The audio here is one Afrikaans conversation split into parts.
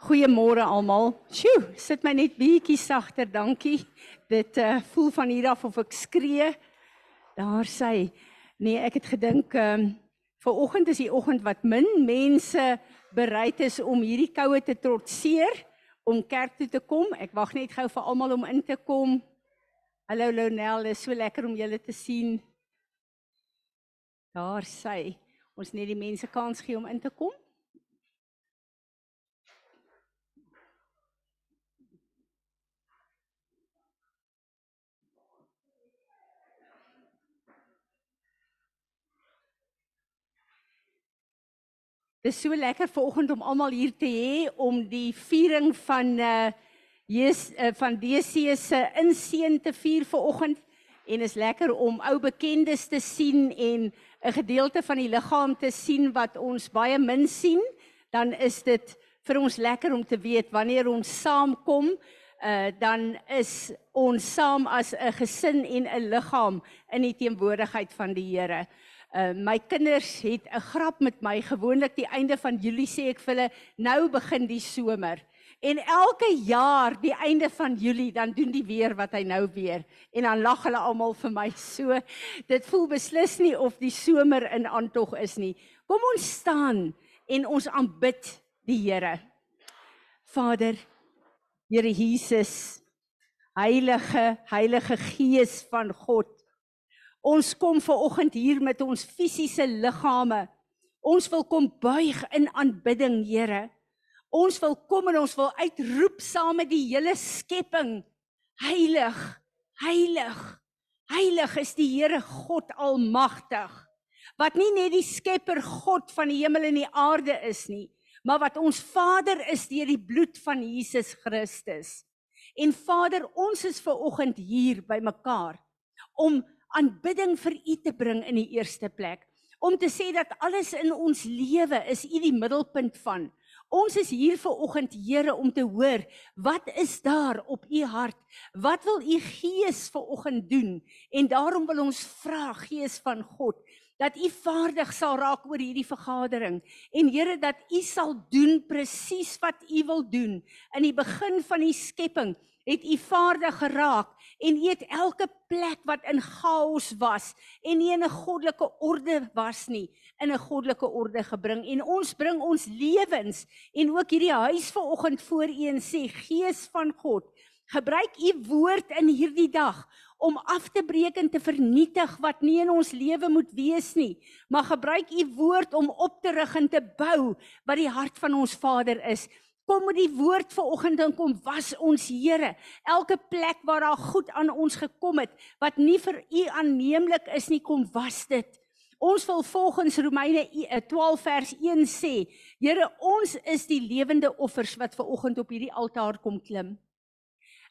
Goeiemôre almal. Sjoe, sit my net bietjie sagter, dankie. Dit uh, voel van hier af of ek skree. Daar sê, nee, ek het gedink ehm um, vir oggend is die oggend wat min mense bereid is om hierdie koue te trotseer om kerk toe te kom. Ek wag net gou vir almal om in te kom. Hallo Lonel, is so lekker om julle te sien. Daar sê, ons net die mense kans gee om in te kom. Dit is so lekker vanoggend om almal hier te hê om die viering van uh Jesus uh, van DC se inseën te vier vanoggend en is lekker om ou bekendes te sien en 'n gedeelte van die liggaam te sien wat ons baie min sien, dan is dit vir ons lekker om te weet wanneer ons saamkom, uh dan is ons saam as 'n gesin en 'n liggaam in die teenwoordigheid van die Here. Uh, my kinders het 'n grap met my gewoonlik die einde van Julie sê ek vir hulle nou begin die somer. En elke jaar die einde van Julie dan doen die weer wat hy nou weer en dan lag hulle almal vir my so. Dit voel beslis nie of die somer in aantog is nie. Kom ons staan en ons aanbid die Here. Vader, Here Jesus, Heilige, Heilige Gees van God. Ons kom ver oggend hier met ons fisiese liggame. Ons wil kom buig in aanbidding, Here. Ons wil kom en ons wil uitroep saam met die hele skepping. Heilig, heilig. Heilig is die Here God Almagtig. Wat nie net die Skepper God van die hemel en die aarde is nie, maar wat ons Vader is deur die bloed van Jesus Christus. En Vader, ons is ver oggend hier by mekaar om aanbidding vir U te bring in die eerste plek. Om te sê dat alles in ons lewe is U die middelpunt van. Ons is hier vir oggend Here om te hoor wat is daar op U hart? Wat wil U Gees vir oggend doen? En daarom wil ons vra Gees van God dat U vaardig sal raak oor hierdie vergadering en Here dat U sal doen presies wat U wil doen in die begin van die skepping het u vaardig geraak en u het elke plek wat in chaos was en nie in 'n goddelike orde was nie in 'n goddelike orde gebring. En ons bring ons lewens en ook hierdie huis vanoggend voor u en sê gees van God gebruik u woord in hierdie dag om af te breek en te vernietig wat nie in ons lewe moet wees nie. Maar gebruik u woord om op te rig en te bou wat die hart van ons Vader is Kom met die woord vanoggend en kom was ons Here. Elke plek waar daar goed aan ons gekom het wat nie vir U aanneemlik is nie, kom was dit. Ons wil volgens Romeine 12 eh, vers 1 sê, Here, ons is die lewende offers wat vanoggend op hierdie altaar kom klim.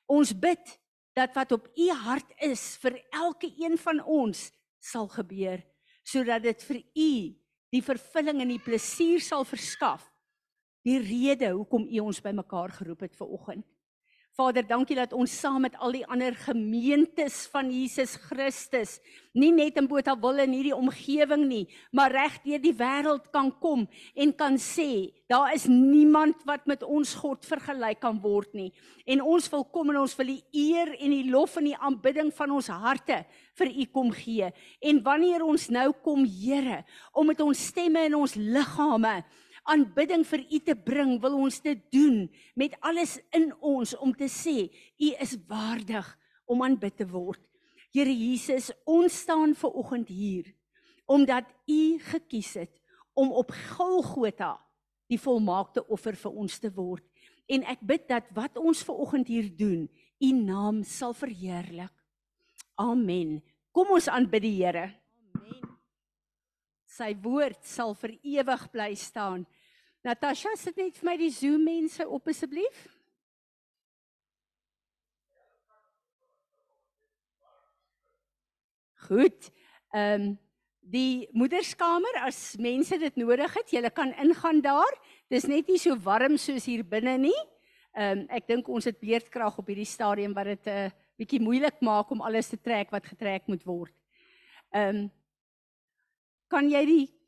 Ons bid dat wat op U hart is vir elke een van ons sal gebeur sodat dit vir U die vervulling en die plesier sal verskaf die rede hoekom U ons bymekaar geroep het vir oggend. Vader, dankie dat ons saam met al die ander gemeentes van Jesus Christus, nie net in Botawil en hierdie omgewing nie, maar reg deur die wêreld kan kom en kan sê, daar is niemand wat met ons God vergelyk kan word nie. En ons wil kom en ons wil die eer en die lof en die aanbidding van ons harte vir U kom gee. En wanneer ons nou kom, Here, om met ons stemme en ons liggame aanbidding vir U te bring, wil ons dit doen met alles in ons om te sê U is waardig om aanbid te word. Here Jesus, ons staan ver oggend hier omdat U gekies het om op Golgotha die volmaakte offer vir ons te word. En ek bid dat wat ons ver oggend hier doen, U naam sal verheerlik. Amen. Kom ons aanbid die Here. Amen. Sy woord sal vir ewig bly staan. Natasha, sit net vir my die Zoom mense op asseblief. Goed. Ehm um, die moederskamer as mense dit nodig het, julle kan ingaan daar. Dis net nie so warm soos hier binne nie. Ehm um, ek dink ons het beerdkrag op hierdie stadium wat dit 'n uh, bietjie moeilik maak om alles te trek wat getrek moet word. Ehm um, kan jy die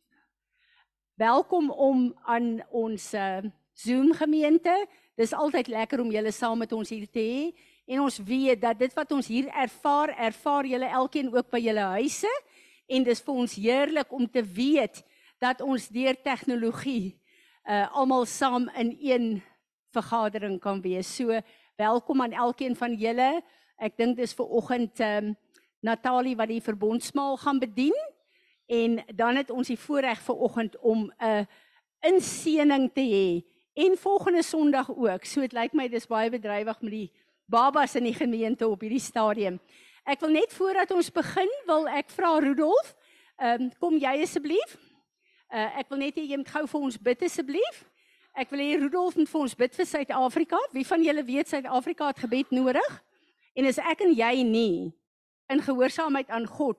welkom om aan ons uh, Zoom gemeente. Dis altyd lekker om julle saam met ons hier te hê en ons weet dat dit wat ons hier ervaar, ervaar julle elkeen ook by julle huise en dis vir ons heerlik om te weet dat ons deur tegnologie uh almal saam in een vergadering kan wees. So welkom aan elkeen van julle. Ek dink dis vir oggend ehm um, Natalie wat die verbondsmaal gaan bedien en dan het ons die voorreg vir oggend om 'n inseëning te hê en volgende Sondag ook. So dit lyk my dis baie bedrywig met die babas in die gemeente op hierdie stadium. Ek wil net voordat ons begin, wil ek vra Rudolf, ehm um, kom jy asseblief? Uh ek wil net hê jy moet gou vir ons bid asseblief. Ek wil hê Rudolf moet vir ons bid vir Suid-Afrika. Wie van julle weet Suid-Afrika het gebed nodig? En as ek en jy nie in gehoorsaamheid aan God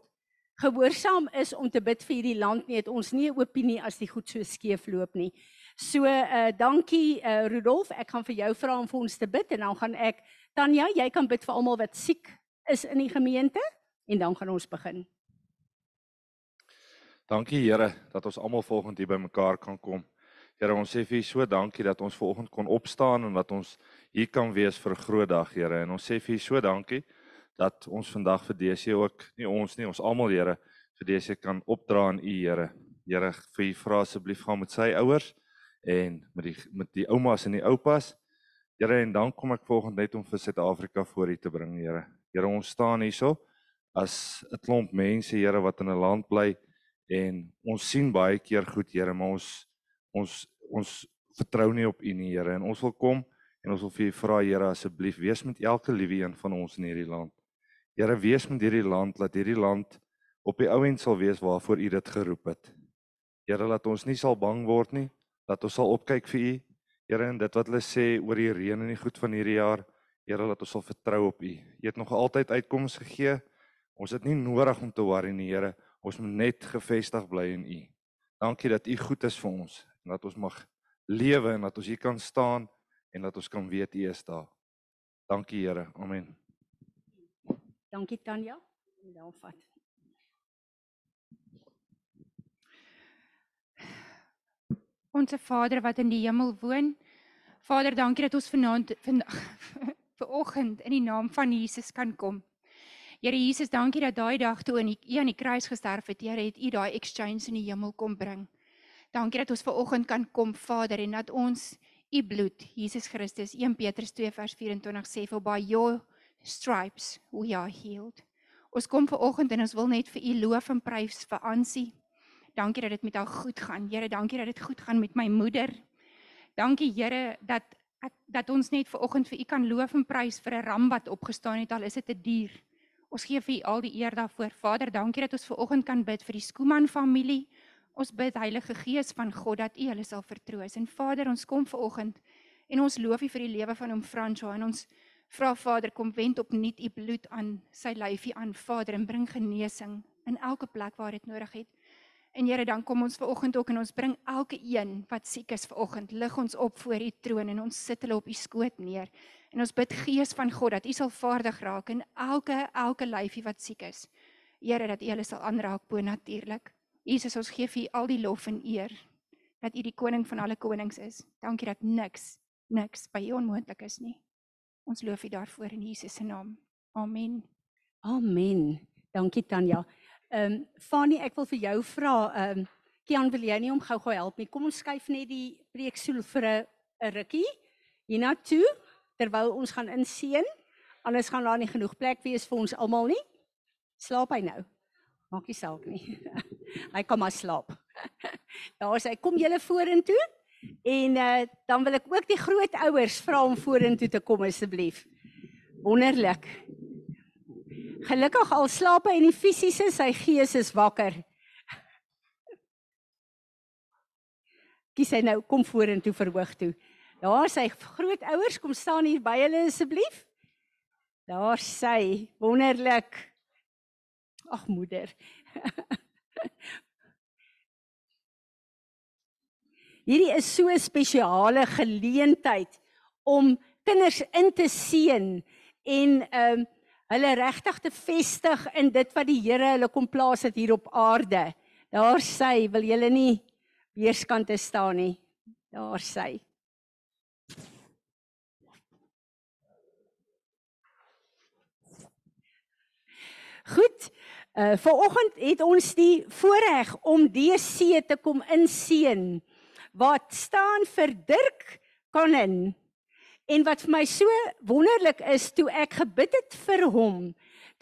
gehoorsaam is om te bid vir hierdie land nie, het ons nie 'n opinie as die goed so skeef loop nie. So uh dankie uh Rudolf, ek gaan vir jou vra om vir ons te bid en dan gaan ek Tanya, jy kan bid vir almal wat siek is in die gemeente en dan gaan ons begin. Dankie Here dat ons almal volgende hier bymekaar kan kom. Here, ons sê vir U so dankie dat ons vanoggend kon opstaan en dat ons hier kan wees vir 'n groot dag, Here. En ons sê vir U so dankie dat ons vandag vir DC ook, nie ons nie, ons almal, Here, vir DC kan opdra aan U, Here. Here, vir U vra asseblief gaan met sy ouers en met die met die oumas en die oupas. Here, en dan kom ek volgende net om vir Suid-Afrika voor U te bring, Here. Here, ons staan hierso as 'n klomp mense, Here, wat in 'n land bly en ons sien baie keer goed, Here, maar ons ons ons vertrou nie op U nie, Here, en ons wil kom en ons wil vir U vra, Here, asseblief wees met elke liewe een van ons in hierdie land. Here wees met hierdie land, laat hierdie land op die ou end sal wees waarvoor U dit geroep het. Here laat ons nie sal bang word nie, laat ons sal opkyk vir U. Here en dit wat hulle sê oor die reën en die goed van hierdie jaar, Here laat ons sal vertrou op U. U het nog altyd uitkomste gegee. Ons het nie nodig om te worry nie, Here. Ons moet net gefestig bly in U. Dankie dat U goed is vir ons en dat ons mag lewe en dat ons hier kan staan en dat ons kan weet U is daar. Dankie Here. Amen. Dankie Tanya. Dan vat. Onse Vader wat in die hemel woon. Vader, dankie dat ons vanaand vandag vanoggend in die naam van Jesus kan kom. Here Jesus, dankie dat daai dag toe in U aan die kruis gesterf het, Here, het U daai exchange in die hemel kom bring. Dankie dat ons vanoggend kan kom, Vader, en dat ons U bloed, Jesus Christus, 1 Petrus 2 vers 24 sê, "For by your stripes we are healed. Ons kom ver oggend en ons wil net vir u loof en prys vir Ansie. Dankie dat dit met haar goed gaan. Here, dankie dat dit goed gaan met my moeder. Dankie Here dat ek dat ons net ver oggend vir u kan loof en prys vir 'n ram wat opgestaan het al is dit 'n dier. Ons gee vir u al die eer daarvoor. Vader, dankie dat ons ver oggend kan bid vir die Skooman familie. Ons bid Heilige Gees van God dat u hulle sal vertroos. En Vader, ons kom ver oggend en ons loof u vir die lewe van hom Fransjo en ons Vra Vader, kom wend opnuut u bloed aan sy lyfie aan, Vader, en bring genesing in elke plek waar dit nodig het. En Here, dan kom ons ver oggend ook en ons bring elke een wat siek is ver oggend, lig ons op voor u troon en ons sit hulle op u skoot neer. En ons bid Gees van God dat u sal vaardig raak in elke elke lyfie wat siek is. Here, dat u hulle sal aanraak bo natuurlik. Jesus, ons gee vir u al die lof en eer dat u die koning van alle konings is. Dankie dat niks niks by u onmoontlik is nie. Ons loof U daarvoor in Jesus se naam. Amen. Amen. Dankie Tanya. Ehm um, Fanny, ek wil vir jou vra, ehm um, Kian, wil jy nie om gou-gou help nie? Kom ons skuif net die preekstoel vir 'n 'n rukkie hiernatoe terwyl ons gaan inseën. Anders gaan daar nie genoeg plek wees vir ons almal nie. Slaap hy nou? Maak nie saak nie. hy kom maar slaap. Daar sê kom julle vorentoe. En uh, dan wil ek ook die grootouers vra om vorentoe te kom asseblief. Wonderlik. Gelukkig al slaap hy in die fisiese, sy gees is wakker. Kies hy nou kom vorentoe verhoog toe. Daar sy grootouers kom staan hier by hulle asseblief. Daar sy wonderlik. Ag moeder. Hierdie is so 'n spesiale geleentheid om kinders in te seën en ehm um, hulle regtig te vestig in dit wat die Here hulle kom plaas het hier op aarde. Daar sy wil julle nie weerskante staan nie. Daar sy. Goed. Uh vanoggend het ons die voorreg om DC te kom inseën wat staan vir Dirk Konnen. En wat vir my so wonderlik is toe ek gebid het vir hom,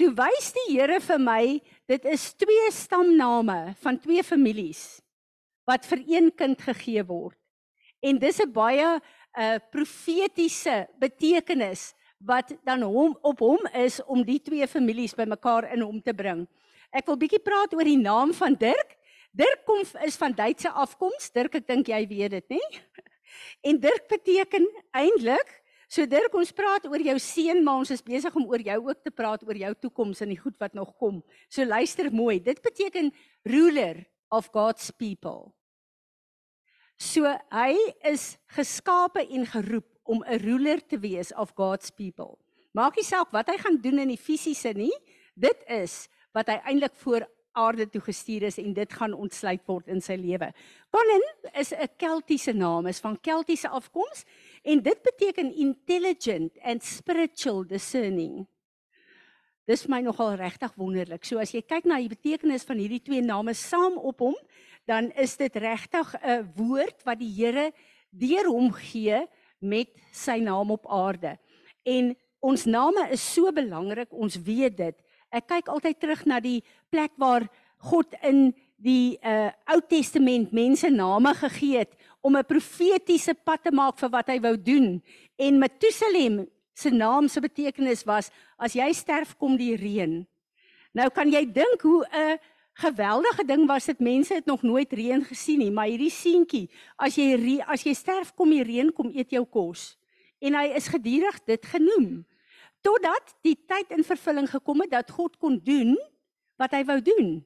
toe wys die Here vir my dit is twee stamname van twee families wat vir een kind gegee word. En dis 'n baie 'n uh, profetiese betekenis wat dan hom op hom is om die twee families bymekaar in hom te bring. Ek wil bietjie praat oor die naam van Dirk. Dirk kom is van Duitse afkoms. Dirk, ek dink jy weet dit, nê? En Dirk beteken eintlik So Dirk, ons praat oor jou seun, maar ons is besig om oor jou ook te praat oor jou toekoms en die goed wat nog kom. So luister mooi. Dit beteken ruler of God's people. So hy is geskape en geroep om 'n ruler te wees of God's people. Maak nie saak wat hy gaan doen in die fisiese nie, dit is wat hy eintlik voor aarde toe gestuur is en dit gaan ontsluit word in sy lewe. Conan is 'n Keltiese naam, is van Keltiese afkoms en dit beteken intelligent and spiritual discerning. Dis my nogal regtig wonderlik. So as jy kyk na die betekenis van hierdie twee name saam op hom, dan is dit regtig 'n woord wat die Here deur hom gee met sy naam op aarde. En ons name is so belangrik, ons weet dit. Ek kyk altyd terug na die plek waar God in die uh Ou Testament mense name gegee het om 'n profetiese pad te maak vir wat hy wou doen. En Metusalem se naam se betekenis was as jy sterf kom die reën. Nou kan jy dink hoe 'n geweldige ding was dit mense het nog nooit reën gesien nie, maar hierdie seentjie, as jy as jy sterf kom die reën kom eet jou kos. En hy is gedurig dit genoem totdat die tyd in vervulling gekom het dat God kon doen wat hy wou doen.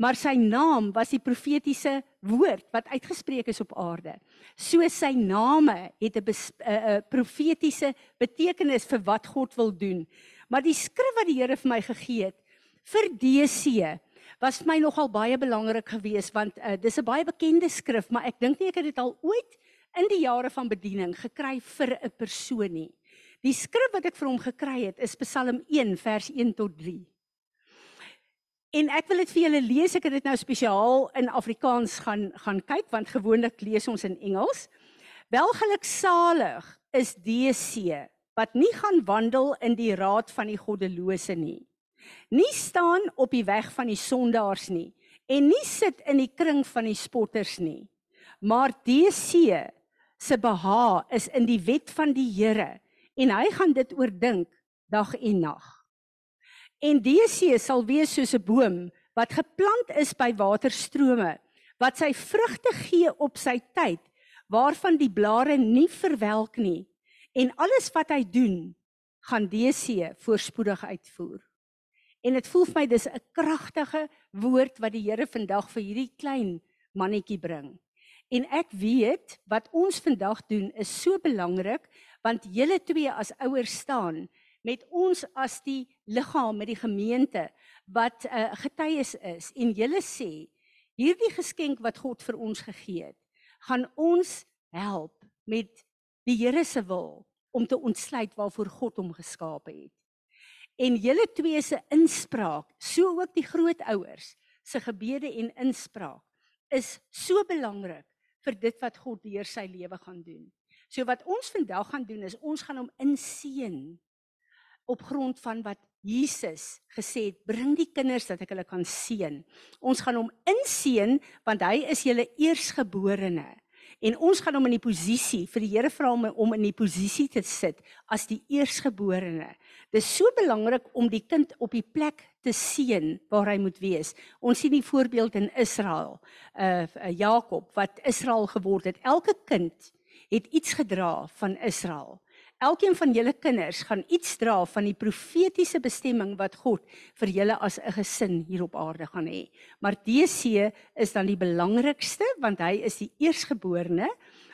Maar sy naam was die profetiese woord wat uitgespreek is op aarde. So sy name het 'n 'n profetiese betekenis vir wat God wil doen. Maar die skrif wat die Here vir my gegee het vir DC was vir my nogal baie belangrik geweest want uh, dis 'n baie bekende skrif, maar ek dink nie ek het dit al ooit in die jare van bediening gekry vir 'n persoon nie. Die skrif wat ek vir hom gekry het is Psalm 1 vers 1 tot 3. En ek wil dit vir julle lees. Ek het dit nou spesiaal in Afrikaans gaan gaan kyk want gewoonlik lees ons in Engels. Welgeluksalig is DC wat nie gaan wandel in die raad van die goddelose nie nie staan op die weg van die sondaars nie en nie sit in die kring van die spotters nie. Maar DC se beha is in die wet van die Here en hy gaan dit oordink dag en nag. En DC sal wees soos 'n boom wat geplant is by waterstrome wat sy vrugte gee op sy tyd waarvan die blare nie verwelk nie en alles wat hy doen gaan DC voorspoedig uitvoer. En dit voel vir my dis 'n kragtige woord wat die Here vandag vir hierdie klein mannetjie bring. En ek weet wat ons vandag doen is so belangrik want julle twee as ouers staan met ons as die liggaam met die gemeente wat uh, getuies is en julle sê hierdie geskenk wat God vir ons gegee het gaan ons help met die Here se wil om te ontsluit waarvoor God hom geskaap het en julle twee se inspraak, so ook die grootouers se gebede en inspraak is so belangrik vir dit wat God deur sy lewe gaan doen. So wat ons vandag gaan doen is ons gaan hom inseën op grond van wat Jesus gesê het, bring die kinders dat ek hulle kan seën. Ons gaan hom inseën want hy is julle eersgeborene. En ons gaan hom in die posisie vir die Here vra om om in die posisie te sit as die eersgeborene. Dis so belangrik om die kind op die plek te seën waar hy moet wees. Ons sien die voorbeeld in Israel, uh Jakob wat Israel geword het. Elke kind het iets gedra van Israel. Elkeen van julle kinders gaan iets dra van die profetiese bestemming wat God vir julle as 'n gesin hier op aarde gaan hê. Maar DC is dan die belangrikste want hy is die eersgeborene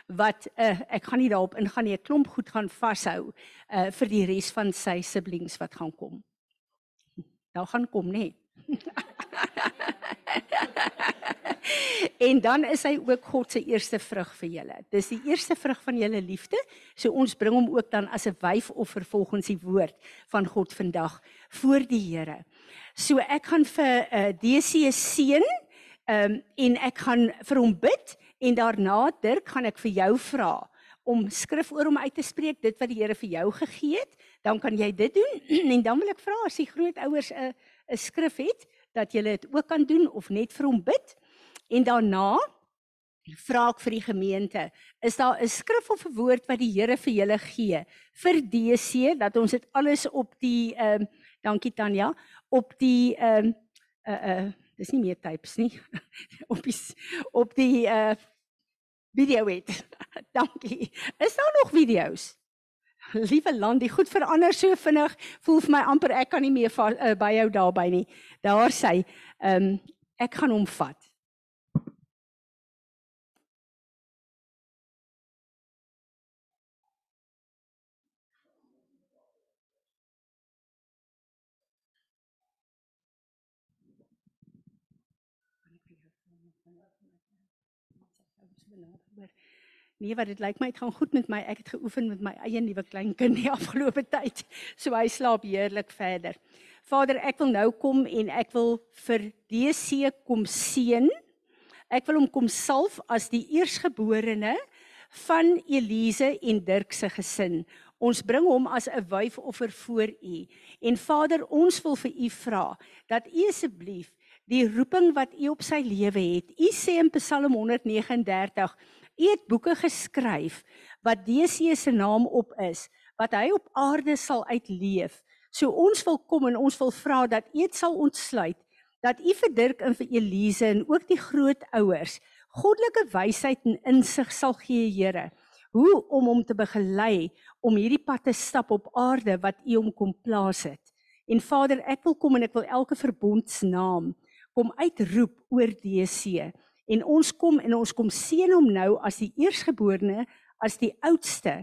wat uh, ek gaan nie daarop ingaan nie, 'n klomp goed gaan vashou uh, vir die res van sy siblings wat gaan kom. Daar gaan kom nê. en dan is hy ook God se eerste vrug vir julle. Dis die eerste vrug van julle liefde. So ons bring hom ook dan as 'n wyfoffer volgens die woord van God vandag voor die Here. So ek gaan vir uh, DC seën um, en ek gaan vir hom bid en daarna Dirk gaan ek vir jou vra om skrif oor hom uit te spreek dit wat die Here vir jou gegee het, dan kan jy dit doen en dan wil ek vra as die grootouers 'n 'n skrif het dat jy dit ook kan doen of net vir hom bid. En daarna vra ek vir die gemeente, is daar 'n skrif of 'n woord wat die Here vir julle gee vir DC dat ons dit alles op die ehm uh, dankie Tanya, op die ehm um, uh uh dis nie meer types nie. op die op die uh video het. dankie. Is daar nog video's? Liewe land, die goed verander so vinnig. Voel vir my amper ek kan nie meer uh, by jou daarby nie. Daar sê, ehm um, ek gaan hom vat. Nee, wat dit lyk my het gaan goed met my. Ek het geoefen met my eie nuwe kleinkind die afgelope tyd. So hy slaap heerlik verder. Vader, ek wil nou kom en ek wil vir DC kom seën. Ek wil hom kom salf as die eersgeborene van Elise en Dirk se gesin. Ons bring hom as 'n wyfoffer voor U. En Vader, ons wil vir U vra dat U asseblief die roeping wat U op sy lewe het. U sê in Psalm 139 U het boeke geskryf wat DC se naam op is, wat hy op aarde sal uitleef. So ons wil kom en ons wil vra dat U dit sal ontsluit dat U vir Dirk en vir Elise en ook die grootouers goddelike wysheid en insig sal gee, Here, hoe om hom te begelei om hierdie pad te stap op aarde wat U hom kom plaas het. En Vader, ek wil kom en ek wil elke verbondsnaam kom uitroep oor DC en ons kom en ons kom seën hom nou as die eersgeborene as die oudste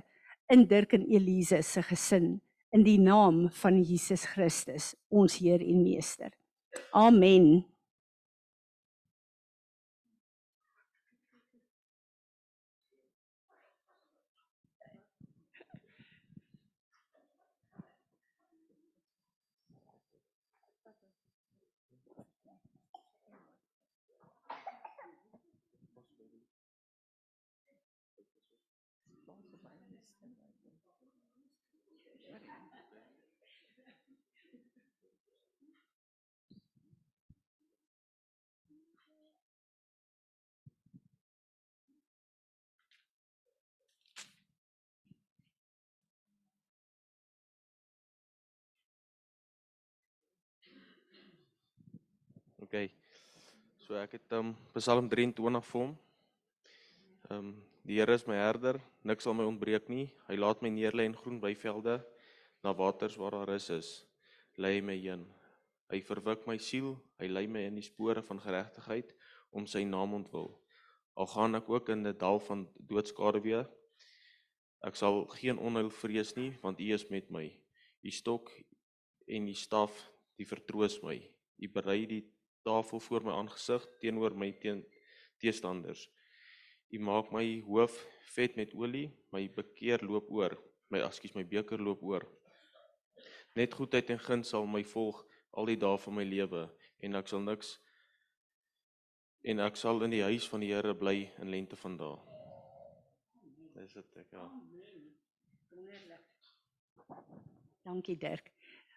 in Dirk en Elise se gesin in die naam van Jesus Christus ons Heer en Meester. Amen. OK. So ek het um Psalm 23 vir hom. Um die Here is my herder, niks sal my ontbreek nie. Hy laat my neerlê in groen weivelde, na waters waar daar is is, lei my heen. Hy verwik my siel, hy lei my in die spore van geregtigheid om sy naam ontwil. Al gaan ek ook in 'n dal van doodskade weer, ek sal geen onheil vrees nie, want U is met my. U stok en die staf, die vertroos my. U berei die tafel voor my aangesig teenoor my teen teestanders. U maak my hoof vet met olie, my bekeer loop oor, my askies my beker loop oor. Net goedheid en guns sal my volg al die dae van my lewe en ek sal niks en ek sal in die huis van die Here bly in lente van dae. Dis dit ek ja. Dankie Dirk.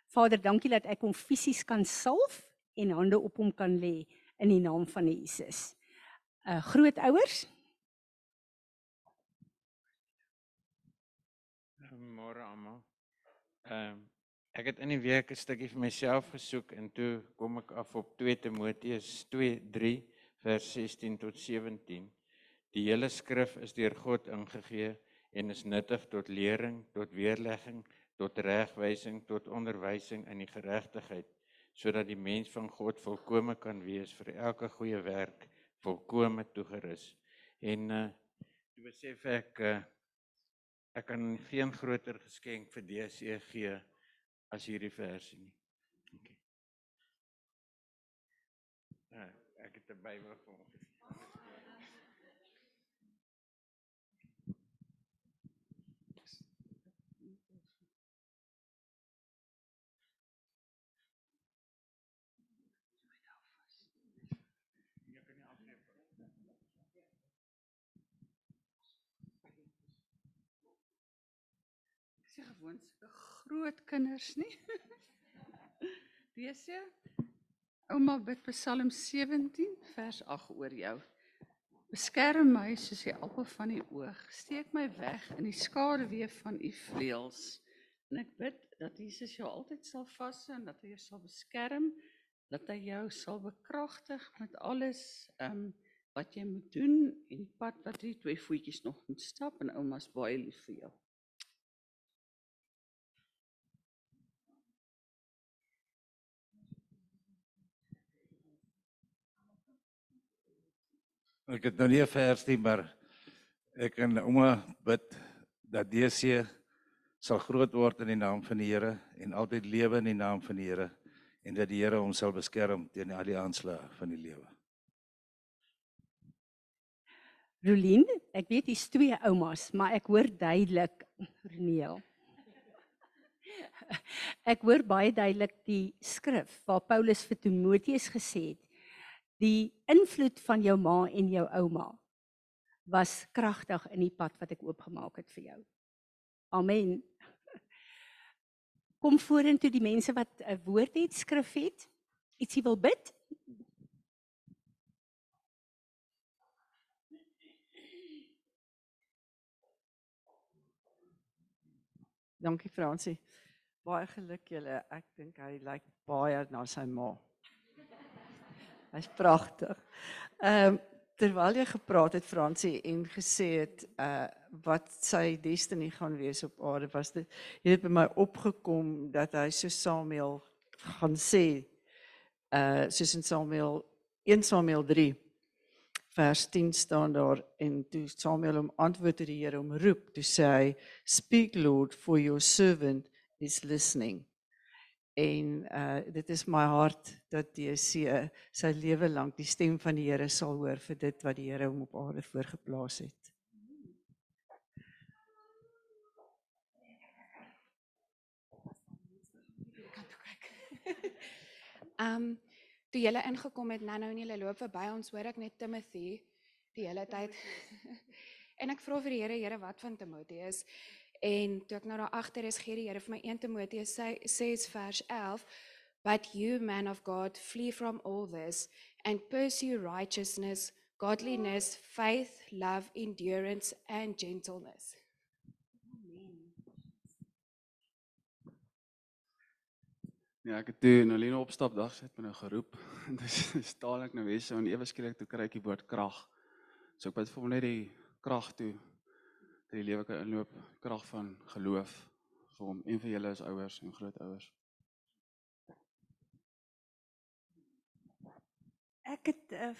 Vader, dankie dat ek hom fisies kan salf en hande op hom kan lê in die naam van Jesus. Uh grootouers. Môre almal. Ehm ek het in die week 'n stukkie vir myself gesoek en toe kom ek af op 2 Timoteus 2:3 vers 16 tot 17. Die hele skrif is deur God ingegee en is nuttig tot lering, tot weerlegging, tot regwysing, tot onderwysing in die geregtigheid sodat die mens van God volkome kan wees vir elke goeie werk volkome toegerus. En uh toe besef ek uh ek kan geen groter geskenk vir DC gee as hierdie versie nie. Okay. Uh, ek het 'n Bybel vir hom gegee. sê gewoon sulke groot kinders nie. Dese Ouma bid Psalm 17 vers 8 oor jou. Beskerm my soos die appel van die oog. Steek my weg in die skaduwee van u vleuels. En ek bid dat Jesus jou altyd sal vashou en dat hy jou sal beskerm, dat hy jou sal bekragtig met alles ehm um, wat jy moet doen en die pad wat jy twee voetjies nog moet stap en ouma's baie lief vir jou. Ek het nou nie 'n vers nie, maar ek en ouma bid dat DC sal groot word in die naam van die Here en altyd lewe in die naam van die Here en dat die Here hom sal beskerm teen al die aanslae van die lewe. Rolien, ek weet hier's twee oumas, maar ek hoor duidelik Reneel. Ek hoor baie duidelik die skrif waar Paulus vir Timoteus gesê het die invloed van jou ma en jou ouma was kragtig in die pad wat ek oopgemaak het vir jou. Amen. Kom vorentoe die mense wat 'n woord het, skrif het, ietsie wil bid. Dankie Fransie. Baie geluk julle. Ek dink hy lyk baie na sy ma. Hy's pragtig. Ehm um, terwyl jy gepraat het Fransie en gesê het uh wat sy destiny gaan wees op aarde was dit het by my opgekom dat hy so Samuel gaan sê uh soos in Samuel 1 Samuel 3 vers 10 staan daar en toe Samuel hom antwoord het die Here hom roep toe sê hy speak lord for your servant is listening en uh dit is my hart dat DC sy lewe lank die stem van die Here sal hoor vir dit wat die Here hom op aarde voorgeplaas het. Ehm um, toe julle ingekom het nou-nou en julle loop verby ons hoor ek net Timothy die hele tyd. en ek vra vir die Here, Here, wat van Timoteus? En toe ek nou daar agter is, gee die Here vir my 1 Timoteus sê sê vers 11, but you man of God flee from all this and pursue righteousness, godliness, faith, love, endurance and gentleness. Ja, ek het toe na Lena opstapdag sit my nou geroep. Dis staan ek nou weer so en ewe skielik toe kry ek die woord krag. So ek bid vir hom net die krag toe dat die lewe kan inloop, krag van geloof vir hom en vir julle as ouers en grootouers. Ek het uh,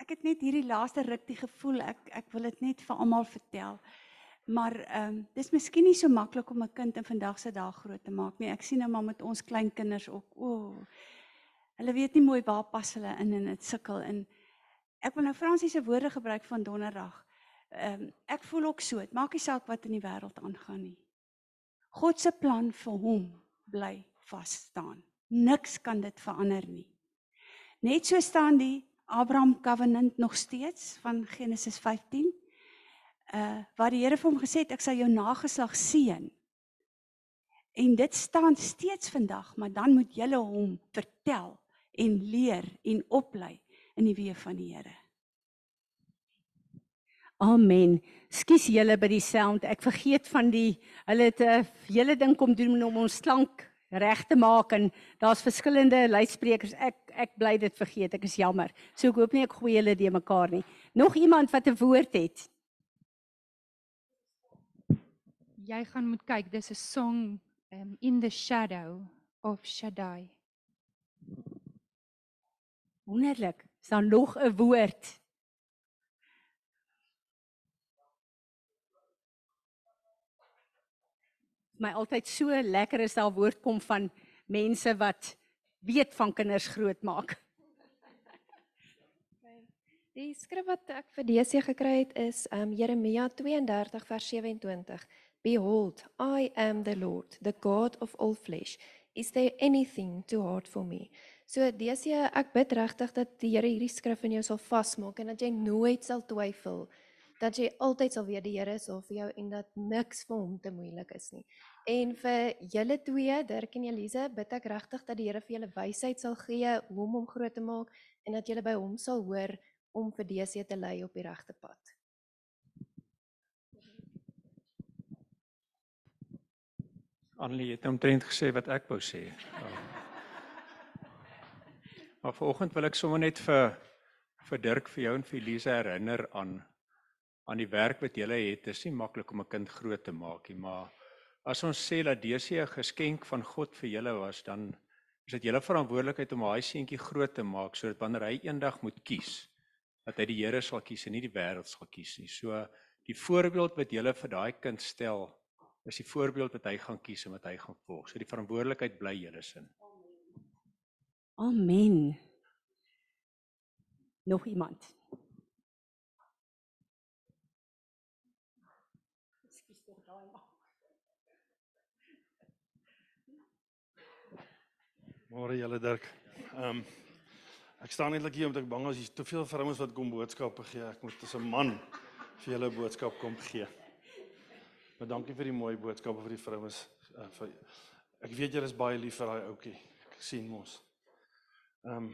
ek het net hierdie laaste ruk die gevoel ek ek wil dit net vir almal vertel. Maar ehm um, dis miskien nie so maklik om 'n kind in vandag se dae groot te maak nie. Ek sien nou maar met ons klein kinders ook. O. Oh, hulle weet nie mooi waar pas hulle in en dit sukkel in. Ek wil nou Fransie se woorde gebruik van Donderdag. Ehm um, ek voel ook so. Dit maak nie saak wat in die wêreld aangaan nie. God se plan vir hom bly vas staan. Niks kan dit verander nie. Net so staan die Abraham covenant nog steeds van Genesis 15 uh waar die Here vir hom gesê het ek sal jou nageslag seën. En dit staan steeds vandag, maar dan moet julle hom vertel en leer en oplei in die weë van die Here. Amen. Skus julle by die sound. Ek vergeet van die hulle het 'n hele ding kom doen om ons klank reg te maak en daar's verskillende luidsprekers. Ek ek bly dit vergeet. Ek is jammer. So ek hoop nie ek gooi julle die mekaar nie. Nog iemand wat 'n woord het? jy gaan moet kyk dis 'n song um, in the shadow of Shaddai. Wonderlik. Is daar nog 'n woord? My altyd so lekker is daar woord kom van mense wat weet van kinders grootmaak. Die skrif wat ek vir DC gekry het is um Jeremia 32 vers 27. Behold, I am the Lord, the God of all flesh. Is there anything too hard for me? So DC, ek bid regtig dat die Here hierdie skrif in jou sal vasmaak en dat jy nooit sal twyfel dat jy altyd sal weet die Here is daar vir jou en dat niks vir hom te moeilik is nie. En vir julle twee, Dirk en Elise, bid ek regtig dat die Here vir julle wysheid sal gee hoe om hom groot te maak en dat julle by hom sal hoor om vir DC te lei op die regte pad. Annelie het omtrent gesê wat ek wou sê. Ja. Maar vanoggend wil ek sommer net vir vir Dirk vir jou en vir Elise herinner aan aan die werk wat julle het. Is nie maklik om 'n kind groot te maak nie, maar as ons sê dat dese 'n geskenk van God vir julle was, dan is dit julle verantwoordelikheid om daai seentjie groot te maak sodat wanneer hy eendag moet kies, dat hy die Here sal kies en nie die wêreld sal kies nie. So die voorbeeld wat julle vir daai kind stel, is die voorbeeld wat hy gaan kies en wat hy gaan volg. So die verantwoordelikheid bly julle sin. Amen. Nog iemand? Ekskuus tog daai maar. Môre julle Dirk. Ehm um, ek staan eintlik hier omdat ek bang is hier's te veel vrouens wat kom boodskappe gee. Ek moet as 'n man vir julle boodskap kom gee. Maar dankie vir die mooi boodskappe vir die vrouens. Uh, vir ek weet julle is baie lief vir daai ouetjie. Ek sien mos. Ehm um,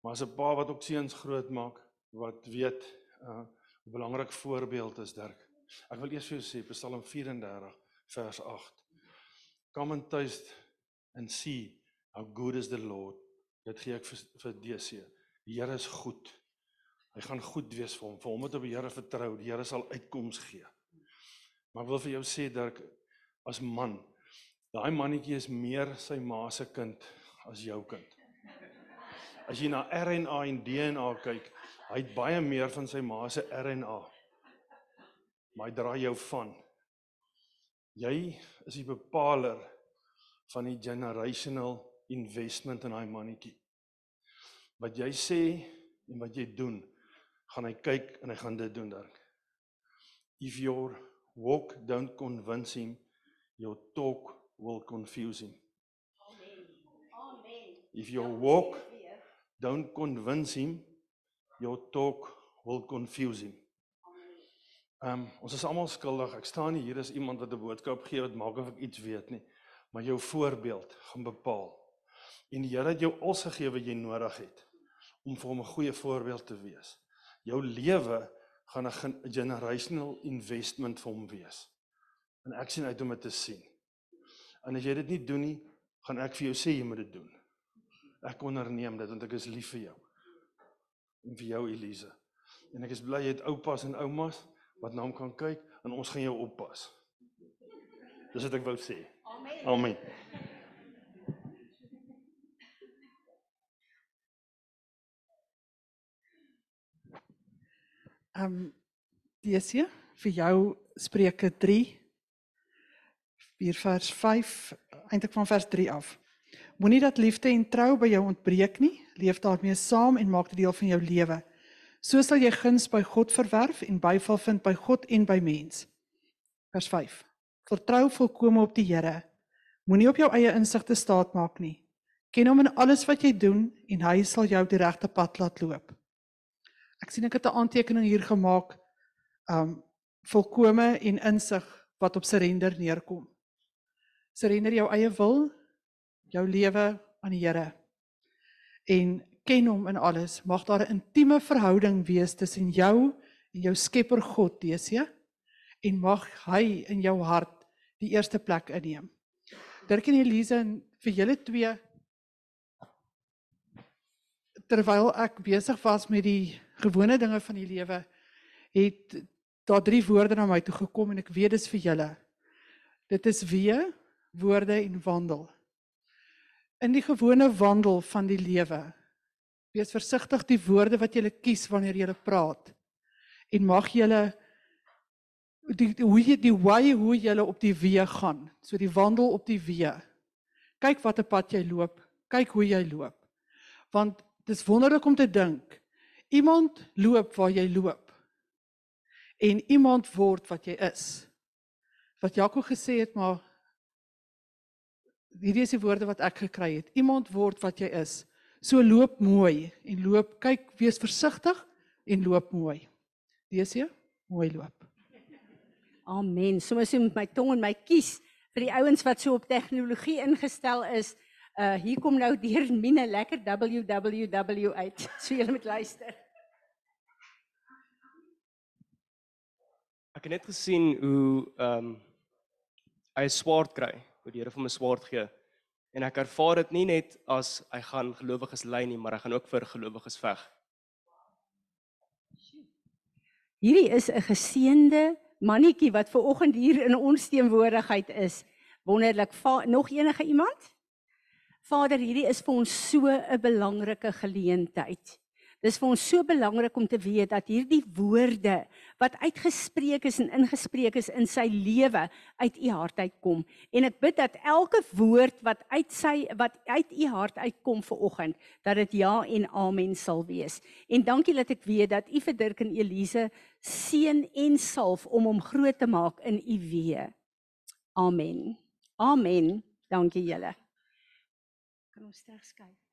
maar as 'n pa wat ook seuns groot maak, wat weet uh hoe belangrik voorbeeld is Dirk. Ek wil eers vir jou sê Psalm 34 vers 8. Come and taste and see how good is the Lord. Dit gee ek vir vir DC. Die Here is goed. Hy gaan goed wees vir hom. Vir hom wat op die Here vertrou, die Here sal uitkoms gee. Maar ek wil vir jou sê Dirk as man, daai mannetjie is meer sy ma se kind as jou kind. As jy na RNA en DNA kyk, hy het baie meer van sy ma se RNA. Maar hy dra jou van. Jy is die bepaler van die generational investment in daai mannetjie. Wat jy sê en wat jy doen, gaan hy kyk en hy gaan dit doen dan. If your walk don't convince him, your talk will confuse him. Amen. Amen. If your walk don't convince him your talk will confuse him. Ehm um, ons is almal skuldig. Ek staan hier is iemand wat 'n boodskap gee wat maak of ek iets weet nie, maar jou voorbeeld gaan bepaal. En die Here het jou alles gegee wat jy nodig het om vir hom 'n goeie voorbeeld te wees. Jou lewe gaan 'n generational investment vir hom wees. En ek sien uit om dit te sien. En as jy dit nie doen nie, gaan ek vir jou sê jy moet dit doen. Ek onderneem dit want ek is lief vir jou. En vir jou Elise. En ek is bly jy het oupas en oumas wat na hom kan kyk en ons gaan jou oppas. Dis wat ek wou sê. Amen. Amen. Ehm um, DC vir jou Spreuke 3 4 vers 5 eintlik van vers 3 af. Moenie dat liefde en trou by jou ontbreek nie. Leef daarmee saam en maak dit deel van jou lewe. So sal jy guns by God verwerf en byval vind by God en by mens. Vers 5. Vertrou volkome op die Here. Moenie op jou eie insigte staat maak nie. Ken hom in alles wat jy doen en hy sal jou die regte pad laat loop. Ek sien ek het 'n aantekening hier gemaak. Um volkome en insig wat op surrender neerkom. Surrender jou eie wil, jou lewe aan die Here. En ken hom in alles. Mag daar 'n intieme verhouding wees tussen jou en jou Skepper God, Desie. En mag hy in jou hart die eerste plek inneem. Dirk en Elise en vir julle twee terwyl ek besig was met die gewone dinge van die lewe het daar drie woorde na my toe gekom en ek weet dis vir julle. Dit is wee, woorde en wandel. In die gewone wandel van die lewe. Wees versigtig die woorde wat jy kies wanneer jy praat. En mag jy die hoe jy die way hoe jy op die weë gaan. So die wandel op die weë. Kyk watter pad jy loop. Kyk hoe jy loop. Want dis wonderlik om te dink iemand loop waar jy loop. En iemand word wat jy is. Wat Jaco gesê het maar hierdie is die woorde wat ek gekry het. Iemand word wat jy is. So loop mooi en loop kyk wees versigtig en loop mooi. Lees jy? mooi loop. Amen. So met my tong en my kies vir die ouens wat so op tegnologie ingestel is. Uh hier kom nou deur Mine lekker www uit. So julle moet luister. Ek het net gesien hoe ehm um, hy 'n swaard kry, hoe die Here vir hom 'n swaard gee. En ek ervaar dit nie net as hy gaan gelowiges lei nie, maar hy gaan ook vir gelowiges veg. Hierdie is 'n geseënde mannetjie wat ver oggend hier in ons teenwoordigheid is. Wonderlik. Nog enige iemand? Vader, hierdie is vir ons so 'n belangrike geleentheid. Dis vir ons so belangrik om te weet dat hierdie woorde wat uitgespreek is en ingespreek is in sy lewe uit u hart uitkom. En ek bid dat elke woord wat uit sy wat uit u hart uitkom vir oggend, dat dit ja en amen sal wees. En dankie dat ek weet dat u vir Dirk en Elise seën en salf om hom groot te maak in u weë. Amen. Amen. Dankie julle. Kan ons terugskyk?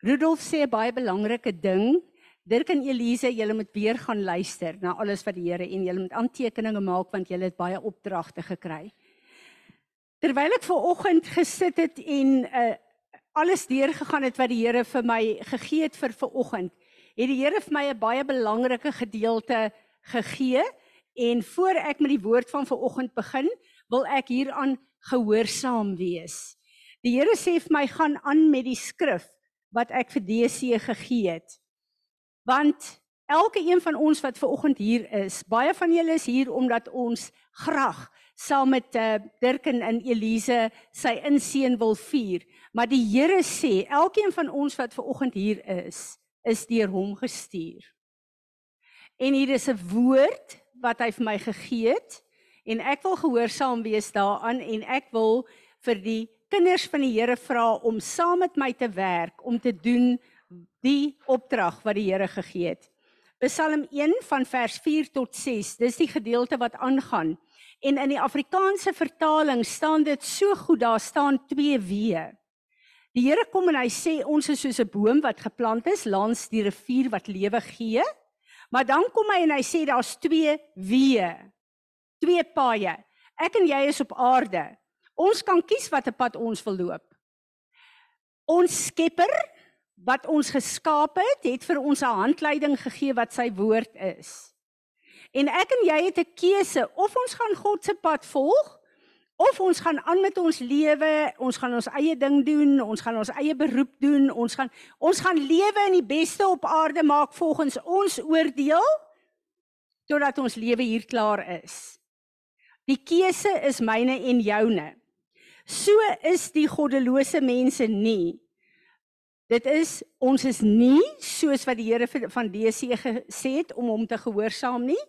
Rudolf sê 'n baie belangrike ding. Dirk en Elise, julle moet weer gaan luister na alles wat die Here en julle moet aantekeninge maak want julle het baie opdragte gekry. Terwyl ek ver oggend gesit het en uh, alles deurgegaan het wat die Here vir my gegee het vir ver oggend, het die Here vir my 'n baie belangrike gedeelte gegee en voor ek met die woord van ver oggend begin, wil ek hieraan gehoorsaam wees. Die Here sê vir my gaan aan met die skrif wat ek vir DC gegee het. Want elke een van ons wat ver oggend hier is, baie van julle is hier omdat ons graag saam met uh, Dirk en Elise sy inseën wil vier. Maar die Here sê, elkeen van ons wat ver oggend hier is, is deur hom gestuur. En hier is 'n woord wat hy vir my gegee het en ek wil gehoorsaam wees daaraan en ek wil vir die kinders van die Here vra om saam met my te werk om te doen die opdrag wat die Here gegee het. Psalm 1 van vers 4 tot 6. Dis die gedeelte wat aangaan. En in die Afrikaanse vertaling staan dit so goed, daar staan twee weë. Die Here kom en hy sê ons is soos 'n boom wat geplant is langs die rivier wat lewe gee. Maar dan kom hy en hy sê daar's twee weë. Twee paaie. Ek en jy is op aarde. Ons kan kies watter pad ons wil loop. Ons Skepper wat ons geskaap het, het vir ons 'n handleiding gegee wat sy woord is. En ek en jy het 'n keuse of ons gaan God se pad volg of ons gaan aan met ons lewe, ons gaan ons eie ding doen, ons gaan ons eie beroep doen, ons gaan ons gaan lewe in die beste op aarde maak volgens ons oordeel totdat ons lewe hier klaar is. Die keuse is myne en joune. So is die goddelose mense nie. Dit is ons is nie soos wat die Here van DC gesê het om hom te gehoorsaam nie,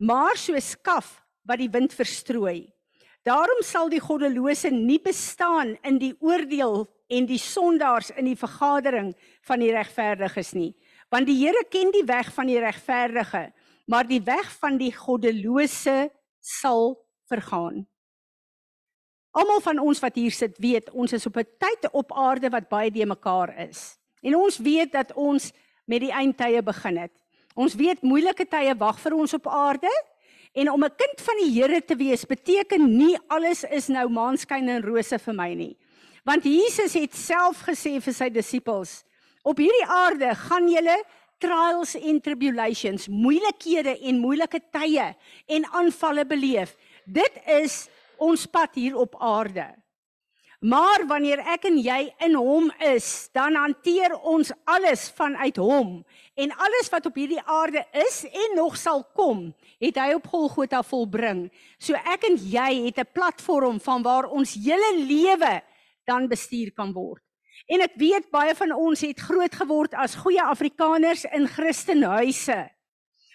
maar so skaf wat die wind verstrooi. Daarom sal die goddelose nie bestaan in die oordeel en die sondaars in die vergadering van die regverdiges nie, want die Here ken die weg van die regverdige, maar die weg van die goddelose sal vergaan. Almal van ons wat hier sit, weet ons is op 'n tyd op aarde wat baie de mekaar is. En ons weet dat ons met die eindtye begin het. Ons weet moeilike tye wag vir ons op aarde en om 'n kind van die Here te wees beteken nie alles is nou maanskyn en rose vir my nie. Want Jesus het self gesê vir sy disippels, op hierdie aarde gaan julle trials en tribulations, moeilikhede en moeilike tye en aanvalle beleef. Dit is ons pad hier op aarde. Maar wanneer ek en jy in hom is, dan hanteer ons alles vanuit hom en alles wat op hierdie aarde is en nog sal kom, het hy op Golgotha volbring. So ek en jy het 'n platform van waar ons hele lewe dan bestuur kan word. En ek weet baie van ons het groot geword as goeie Afrikaners in Christenhuise.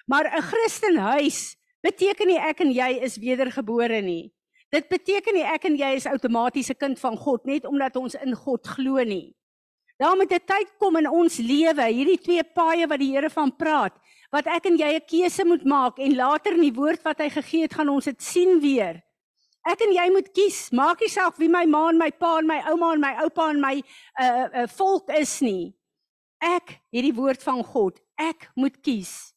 Maar 'n Christenhuis beteken nie ek en jy is wedergebore nie. Dit beteken nie ek en jy is outomaties 'n kind van God net omdat ons in God glo nie. Daar moet 'n tyd kom in ons lewe, hierdie twee paaie wat die Here van praat, wat ek en jy 'n keuse moet maak en later in die woord wat hy gegee het, gaan ons dit sien weer. Ek en jy moet kies. Maak nie saak wie my ma en my pa en my ouma en my oupa en my uh uh volk is nie. Ek het die woord van God. Ek moet kies.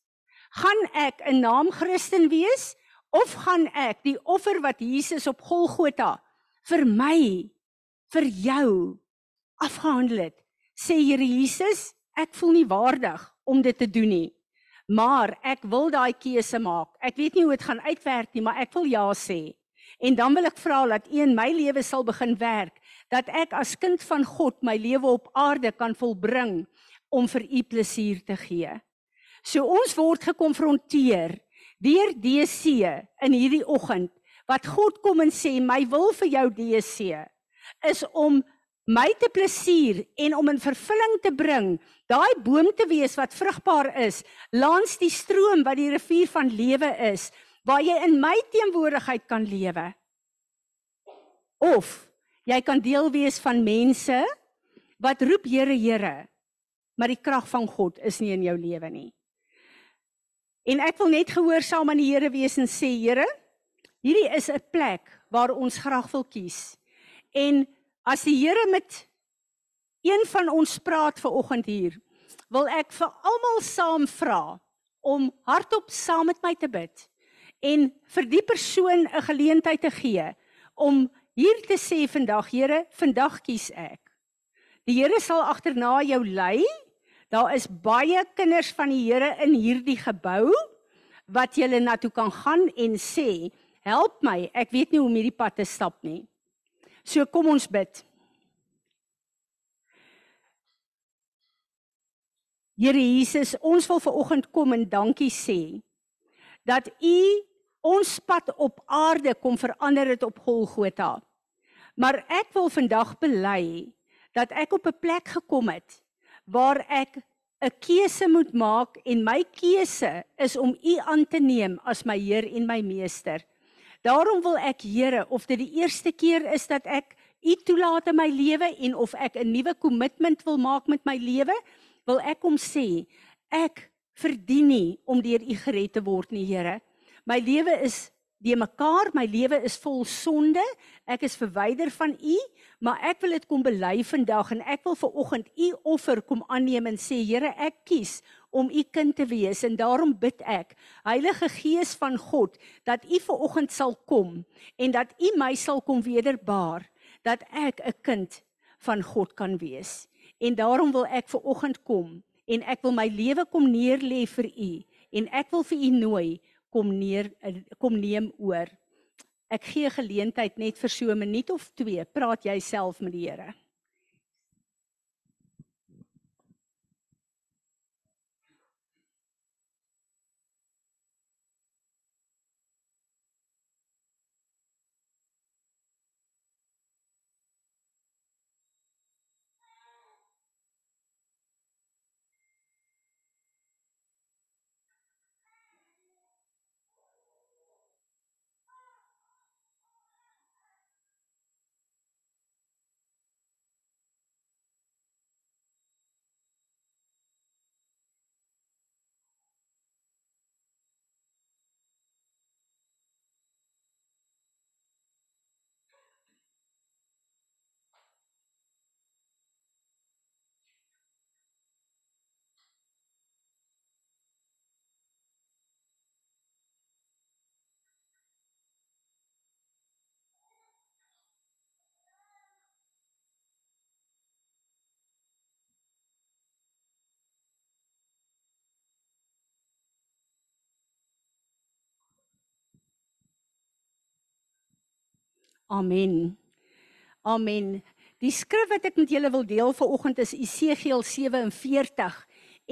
Gaan ek 'n naam Christen wees of gaan ek die offer wat Jesus op Golgotha vir my vir jou afgehandel het? Sê Here Jesus, ek voel nie waardig om dit te doen nie. Maar ek wil daai keuse maak. Ek weet nie hoe dit gaan uitwerk nie, maar ek wil ja sê. En dan wil ek vra dat U in my lewe sal begin werk, dat ek as kind van God my lewe op aarde kan volbring om vir U plesier te gee. So ons word gekonfronteer deur DC in hierdie oggend wat God kom en sê my wil vir jou DC is om my te plesier en om in vervulling te bring daai boom te wees wat vrugbaar is langs die stroom wat die rivier van lewe is waar jy in my teenwoordigheid kan lewe. Of jy kan deel wees van mense wat roep Here Here maar die krag van God is nie in jou lewe nie en ek wil net gehoorsaam aan die Here wees en sê Here hierdie is 'n plek waar ons graag wil kies en As die Here met een van ons praat ver oggend hier, wil ek vir almal saam vra om hardop saam met my te bid en vir die persoon 'n geleentheid te gee om hier te sê vandag, Here, vandag kies ek. Die Here sal agterna jou lei. Daar is baie kinders van die Here in hierdie gebou wat jy na toe kan gaan en sê, "Help my, ek weet nie hoe om hierdie pad te stap nie." So kom ons bid. Here Jesus, ons wil ver oggend kom en dankie sê dat U ons pad op aarde kom verander het op Golgotha. Maar ek wil vandag bely dat ek op 'n plek gekom het waar ek 'n keuse moet maak en my keuse is om U aan te neem as my Heer en my Meester. Daarom wil ek Here of dit die eerste keer is dat ek U toelaat in my lewe en of ek 'n nuwe kommitment wil maak met my lewe, wil ek hom sê, ek verdien nie om deur U gered te word nie, Here. My lewe is die mekaar, my lewe is vol sonde. Ek is verwyder van U, maar ek wil dit kom bely vandag en ek wil ver oggend U offer kom aanneem en sê, Here, ek kies om u kind te wees en daarom bid ek Heilige Gees van God dat u ver oggend sal kom en dat u my sal kom wederbaar dat ek 'n kind van God kan wees en daarom wil ek ver oggend kom en ek wil my lewe kom neerlê vir u en ek wil vir u nooi kom neer kom neem oor. Ek gee geleentheid net vir so 'n minuut of 2 praat jy self met die Here Amen. Amen. Die skrif wat ek met julle wil deel vanoggend is Esegiel 47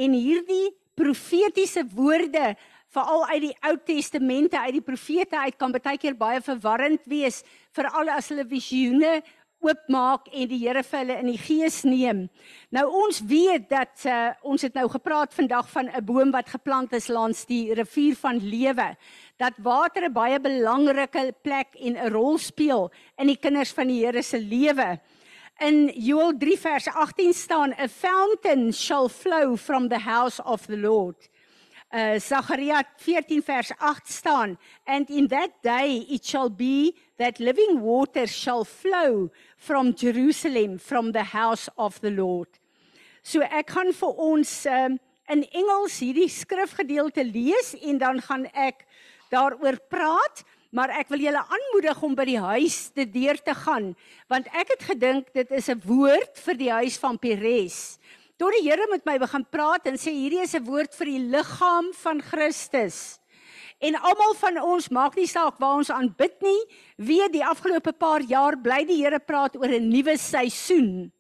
en hierdie profetiese woorde veral uit die Ou Testamente uit die profete uit kan baie keer baie verwarrend wees veral as hulle visioene oopmaak en die Here vir hulle in die gees neem. Nou ons weet dat uh, ons het nou gepraat vandag van 'n boom wat geplant is langs die rivier van lewe. Dat water 'n baie belangrike plek en 'n rol speel in die kinders van die Here se lewe. In Joel 3 vers 18 staan, "A fountain shall flow from the house of the Lord." Uh Zachariah 14 vers 8 staan, "And in that day it shall be that living water shall flow from Jerusalem from the house of the Lord." So ek gaan vir ons um in Engels hierdie skrifgedeelte lees en dan gaan ek daaroor praat maar ek wil julle aanmoedig om by die huis te deur te gaan want ek het gedink dit is 'n woord vir die huis van Peres. Tot die Here met my begin praat en sê hierdie is 'n woord vir die liggaam van Christus. En almal van ons maak nie saak waar ons aanbid nie, weet die afgelope paar jaar bly die Here praat oor 'n nuwe seisoen.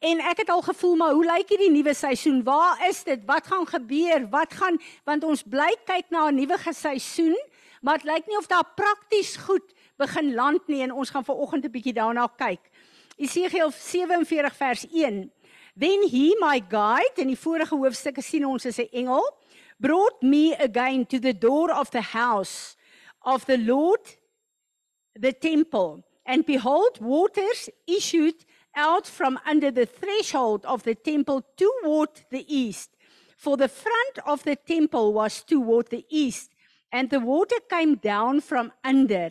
En ek het al gevoel maar hoe lyk hierdie nuwe seisoen? Waar is dit? Wat gaan gebeur? Wat gaan want ons bly kyk na 'n nuwe seisoen maar dit lyk nie of daar prakties goed begin land nie en ons gaan vanoggend 'n bietjie daarna kyk. Esegiel 47 vers 1. Then he my guide in die vorige hoofstukke sien ons is 'n engel brought me again to the door of the house of the Lord the temple and behold waters issued out from under the threshold of the temple toward the east for the front of the temple was toward the east and the water came down from under,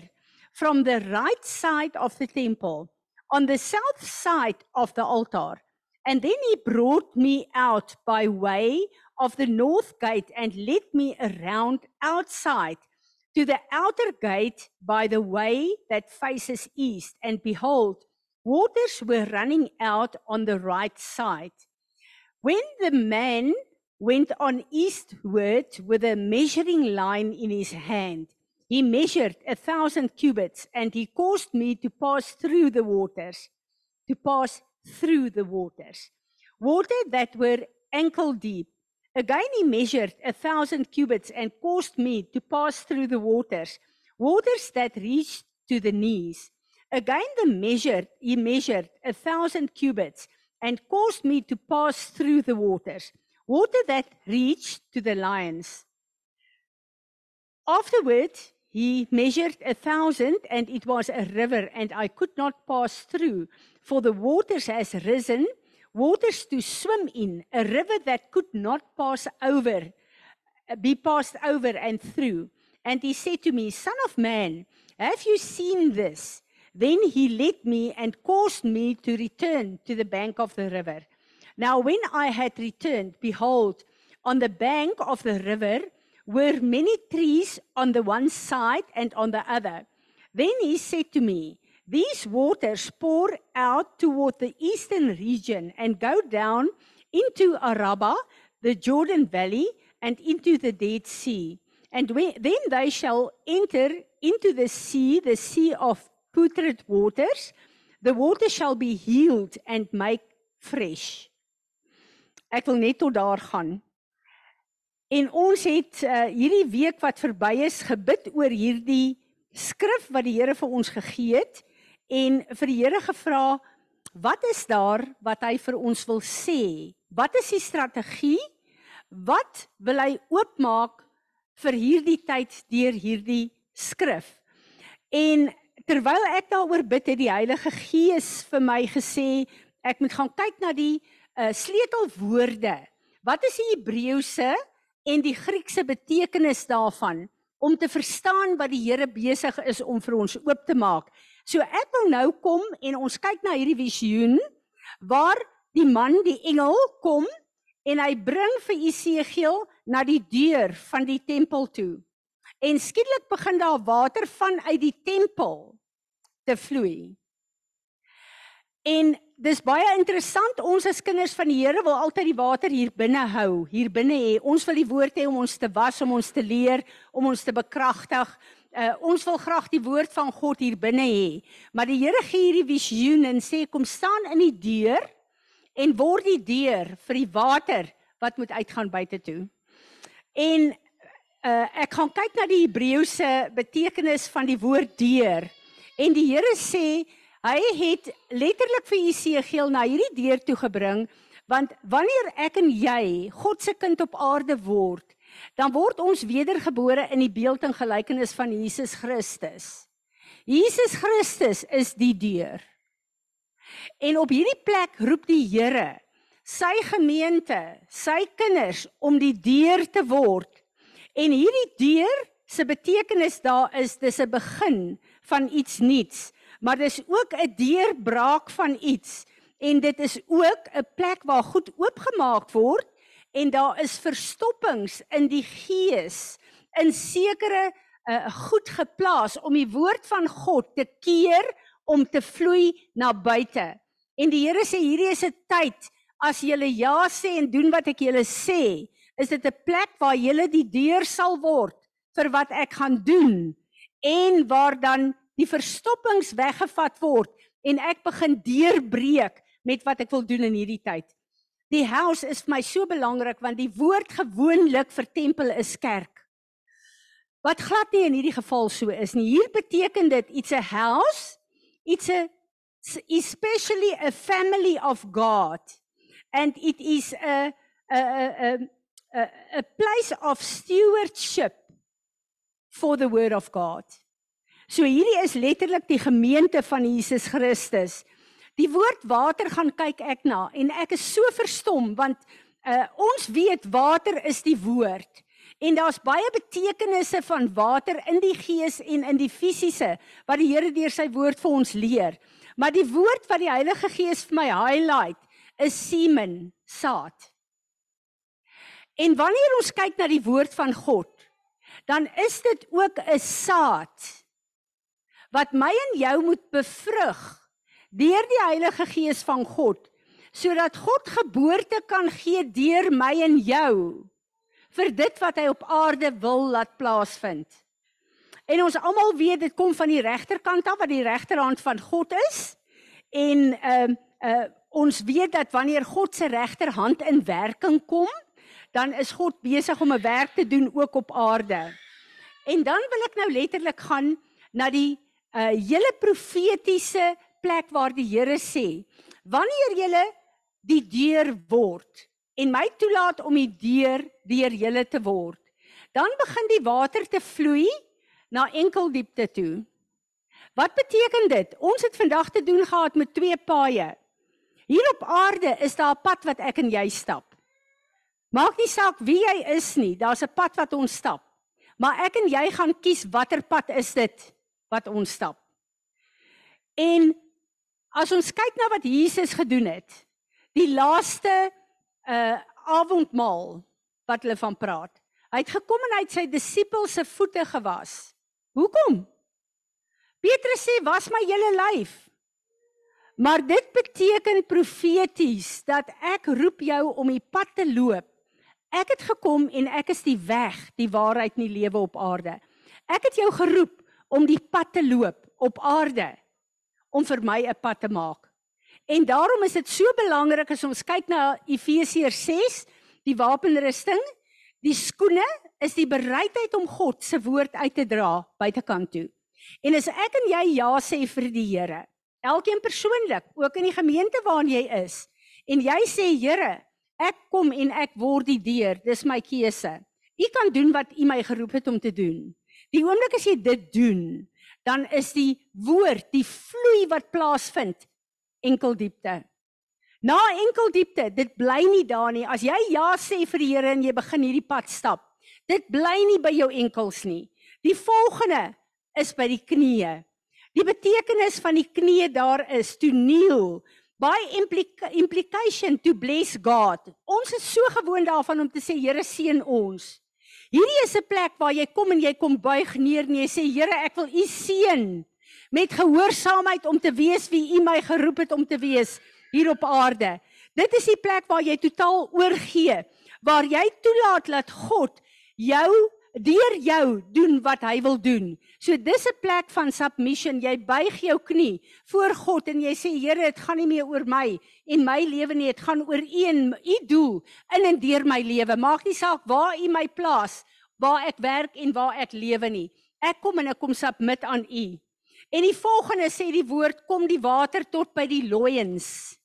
from the right side of the temple, on the south side of the altar. And then he brought me out by way of the north gate and led me around outside to the outer gate by the way that faces east. And behold, waters were running out on the right side. When the man went on eastward with a measuring line in his hand. He measured a thousand cubits and he caused me to pass through the waters, to pass through the waters, water that were ankle deep. Again, he measured a thousand cubits and caused me to pass through the waters, waters that reached to the knees. Again, the measured, he measured a thousand cubits and caused me to pass through the waters water that reached to the lions. Afterward, he measured a thousand, and it was a river, and I could not pass through, for the waters has risen, waters to swim in, a river that could not pass over, be passed over and through. And he said to me, Son of man, have you seen this? Then he led me and caused me to return to the bank of the river. Now, when I had returned, behold, on the bank of the river were many trees on the one side and on the other. Then he said to me, These waters pour out toward the eastern region and go down into Araba, the Jordan Valley, and into the Dead Sea. And when, then they shall enter into the sea, the sea of putrid waters. The water shall be healed and make fresh. Ek wil net tot daar gaan. En ons het uh, hierdie week wat verby is gebid oor hierdie skrif wat die Here vir ons gegee het en vir die Here gevra wat is daar wat hy vir ons wil sê? Wat is die strategie? Wat wil hy oopmaak vir hierdie tyd deur hierdie skrif? En terwyl ek daaroor bid het die Heilige Gees vir my gesê ek moet gaan kyk na die uh, sleutelwoorde. Wat is die Hebreëse en die Griekse betekenis daarvan om te verstaan wat die Here besig is om vir ons oop te maak? So ek wil nou kom en ons kyk na hierdie visioen waar die man, die engel kom en hy bring vir Esegiel na die deur van die tempel toe. En skielik begin daar water vanuit die tempel te vloei. En dis baie interessant. Ons as kinders van die Here wil altyd die water hier binne hou, hier binne hê. Ons wil die woord hê om ons te was, om ons te leer, om ons te bekragtig. Uh, ons wil graag die woord van God hier binne hê. Maar die Here gee hierdie visioen en sê kom staan in die deur en word die deur vir die water wat moet uitgaan buite toe. En uh, ek gaan kyk na die Hebreëse betekenis van die woord deur. En die Here sê Hy het letterlik vir Esegiel na hierdie deur toe gebring want wanneer ek en jy God se kind op aarde word, dan word ons wedergebore in die beeld en gelykenis van Jesus Christus. Jesus Christus is die deur. En op hierdie plek roep die Here sy gemeente, sy kinders om die deur te word. En hierdie deur se betekenis daar is dis 'n begin van iets nuuts, maar dis ook 'n deurbraak van iets en dit is ook 'n plek waar goed oopgemaak word en daar is verstoppings in die gees in sekere uh, goed geplaas om die woord van God te keer om te vloei na buite. En die Here sê hierdie is 'n tyd as jy ja sê en doen wat ek julle sê, is dit 'n plek waar jy die deur sal word vir wat ek gaan doen en waar dan die verstoppings weggevat word en ek begin deurbreek met wat ek wil doen in hierdie tyd. Die huis is vir my so belangrik want die woord gewoonlik vir tempel is kerk. Wat glad nie in hierdie geval so is nie. Hier beteken dit it's a house, it's a especially a family of God and it is a a a a a place of stewardship for the word of God. So hierdie is letterlik die gemeente van Jesus Christus. Die woord water gaan kyk ek na en ek is so verstom want uh, ons weet water is die woord en daar's baie betekenisse van water in die gees en in die fisiese wat die Here deur sy woord vir ons leer. Maar die woord wat die Heilige Gees vir my highlight is semen, saad. En wanneer ons kyk na die woord van God, dan is dit ook 'n saad wat my en jou moet bevrug deur die Heilige Gees van God sodat God geboorte kan gee deur my en jou vir dit wat hy op aarde wil laat plaasvind. En ons almal weet dit kom van die regterkant af wat die regterhand van God is. En ehm uh, uh, ons weet dat wanneer God se regterhand in werking kom, dan is God besig om 'n werk te doen ook op aarde. En dan wil ek nou letterlik gaan na die uh hele profetiese plek waar die Here sê, wanneer jy die deur word en my toelaat om die deur deur julle te word, dan begin die water te vloei na enkel diepte toe. Wat beteken dit? Ons het vandag te doen gehad met twee paaie. Hier op aarde is daar 'n pad wat ek en jy stap. Maak nie saak wie jy is nie, daar's 'n pad wat ons stap. Maar ek en jy gaan kies watter pad is dit wat ons stap. En as ons kyk na wat Jesus gedoen het, die laaste uh avondmaal wat hulle van praat. Hy het gekom en hy het sy disippels se voete gewas. Hoekom? Petrus sê was my hele lyf. Maar dit beteken profeties dat ek roep jou om die pad te loop. Ek het gekom en ek is die weg, die waarheid en die lewe op aarde. Ek het jou geroep om die pad te loop op aarde om vir my 'n pad te maak. En daarom is dit so belangrik as ons kyk na Efesiërs 6, die wapenrusting, die skoene is die bereidheid om God se woord uit te dra buitekant toe. En as ek en jy ja sê vir die Here, elkeen persoonlik, ook in die gemeente waarin jy is, en jy sê Here, ek kom en ek word die deur, dis my keuse. U kan doen wat u my geroep het om te doen. Die oomblik as jy dit doen, dan is die woord, die vloei wat plaasvind enkel diepte. Na enkel diepte, dit bly nie daar nie. As jy ja sê vir die Here en jy begin hierdie pad stap, dit bly nie by jou enkels nie. Die volgende is by die knieë. Die betekenis van die knieë daar is to kneel by implica implication to bless God. Ons is so gewoond daarvan om te sê Here seën ons. Hierdie is 'n plek waar jy kom en jy kom buig neer en jy sê Here, ek wil U seën met gehoorsaamheid om te wees wie U my geroep het om te wees hier op aarde. Dit is die plek waar jy totaal oorgee, waar jy toelaat dat God jou deur jou doen wat hy wil doen. So dis 'n plek van submission. Jy buig jou knie voor God en jy sê Here, dit gaan nie meer oor my en my lewe nie, dit gaan oor U en U doel in en deur my lewe. Maak nie saak waar U my plaas, waar ek werk en waar ek lewe nie. Ek kom en ek kom submit aan U. En die volgende sê die woord kom die water tot by die looiens.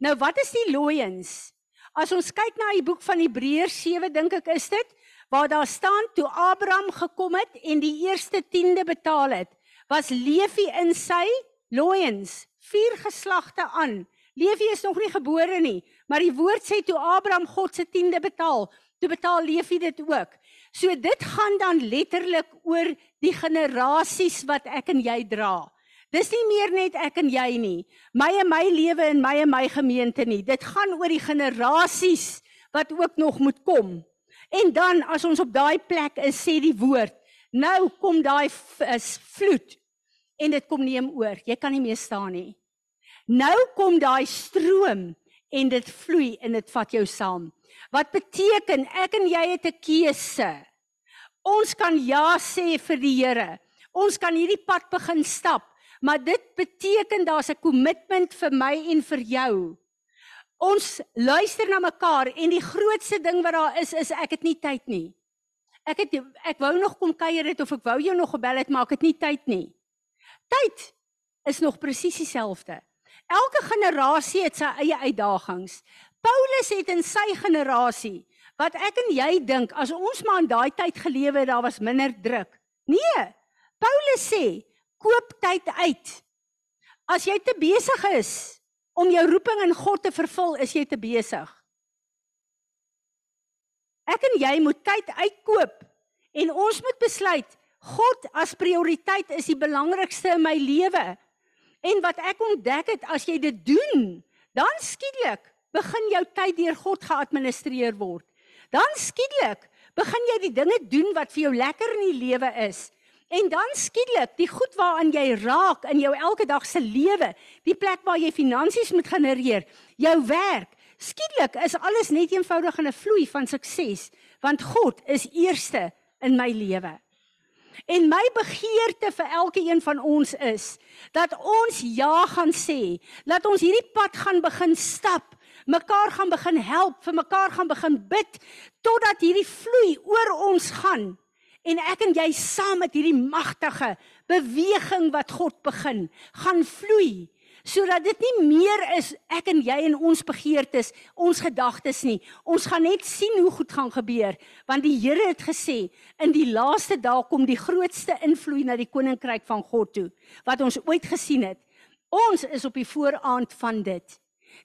Nou wat is die looiens? As ons kyk na die boek van Hebreërs 7 dink ek is dit waar daar staan toe Abraham gekom het en die eerste tiende betaal het, was Levi in sy looiens, vier geslagte aan. Levi is nog nie gebore nie, maar die woord sê toe Abraham God se tiende betaal, toe betaal Levi dit ook. So dit gaan dan letterlik oor die generasies wat ek en jy dra. Dis nie meer net ek en jy nie. My en my lewe en my en my gemeente nie. Dit gaan oor die generasies wat ook nog moet kom. En dan as ons op daai plek is, sê die woord, nou kom daai vloed en dit kom neem oor. Jy kan nie meer staan nie. Nou kom daai stroom en dit vloei en dit vat jou saam. Wat beteken ek en jy het 'n keuse. Ons kan ja sê vir die Here. Ons kan hierdie pad begin stap, maar dit beteken daar's 'n kommitment vir my en vir jou. Ons luister na mekaar en die grootste ding wat daar is is ek het nie tyd nie. Ek het ek wou nog kom kuier het of ek wou jou nog gebel het, maar ek het nie tyd nie. Tyd is nog presies dieselfde. Elke generasie het sy eie uitdagings. Paulus het in sy generasie wat ek en jy dink as ons maar in daai tyd gelewe het, daar was minder druk. Nee. Paulus sê, koop tyd uit. As jy te besig is om jou roeping in God te vervul, is jy te besig. Ek en jy moet tyd uitkoop en ons moet besluit God as prioriteit is die belangrikste in my lewe. En wat ek ontdek het, as jy dit doen, dan skielik begin jou tyd deur God geadministreer word. Dan skielik begin jy die dinge doen wat vir jou lekker in die lewe is. En dan skielik, die goed waaraan jy raak in jou elke dag se lewe, die plek waar jy finansies moet genereer, jou werk, skielik is alles net eenvoudig in 'n vloei van sukses, want God is eerste in my lewe. En my begeerte vir elke een van ons is dat ons ja gaan sê, dat ons hierdie pad gaan begin stap, mekaar gaan begin help, vir mekaar gaan begin bid totdat hierdie vloei oor ons gaan en ek en jy saam met hierdie magtige beweging wat God begin, gaan vloei sodat dit nie meer is ek en jy en ons begeertes, ons gedagtes nie. Ons gaan net sien hoe goed gaan gebeur, want die Here het gesê in die laaste dae kom die grootste invloed na die koninkryk van God toe wat ons ooit gesien het. Ons is op die vooraand van dit.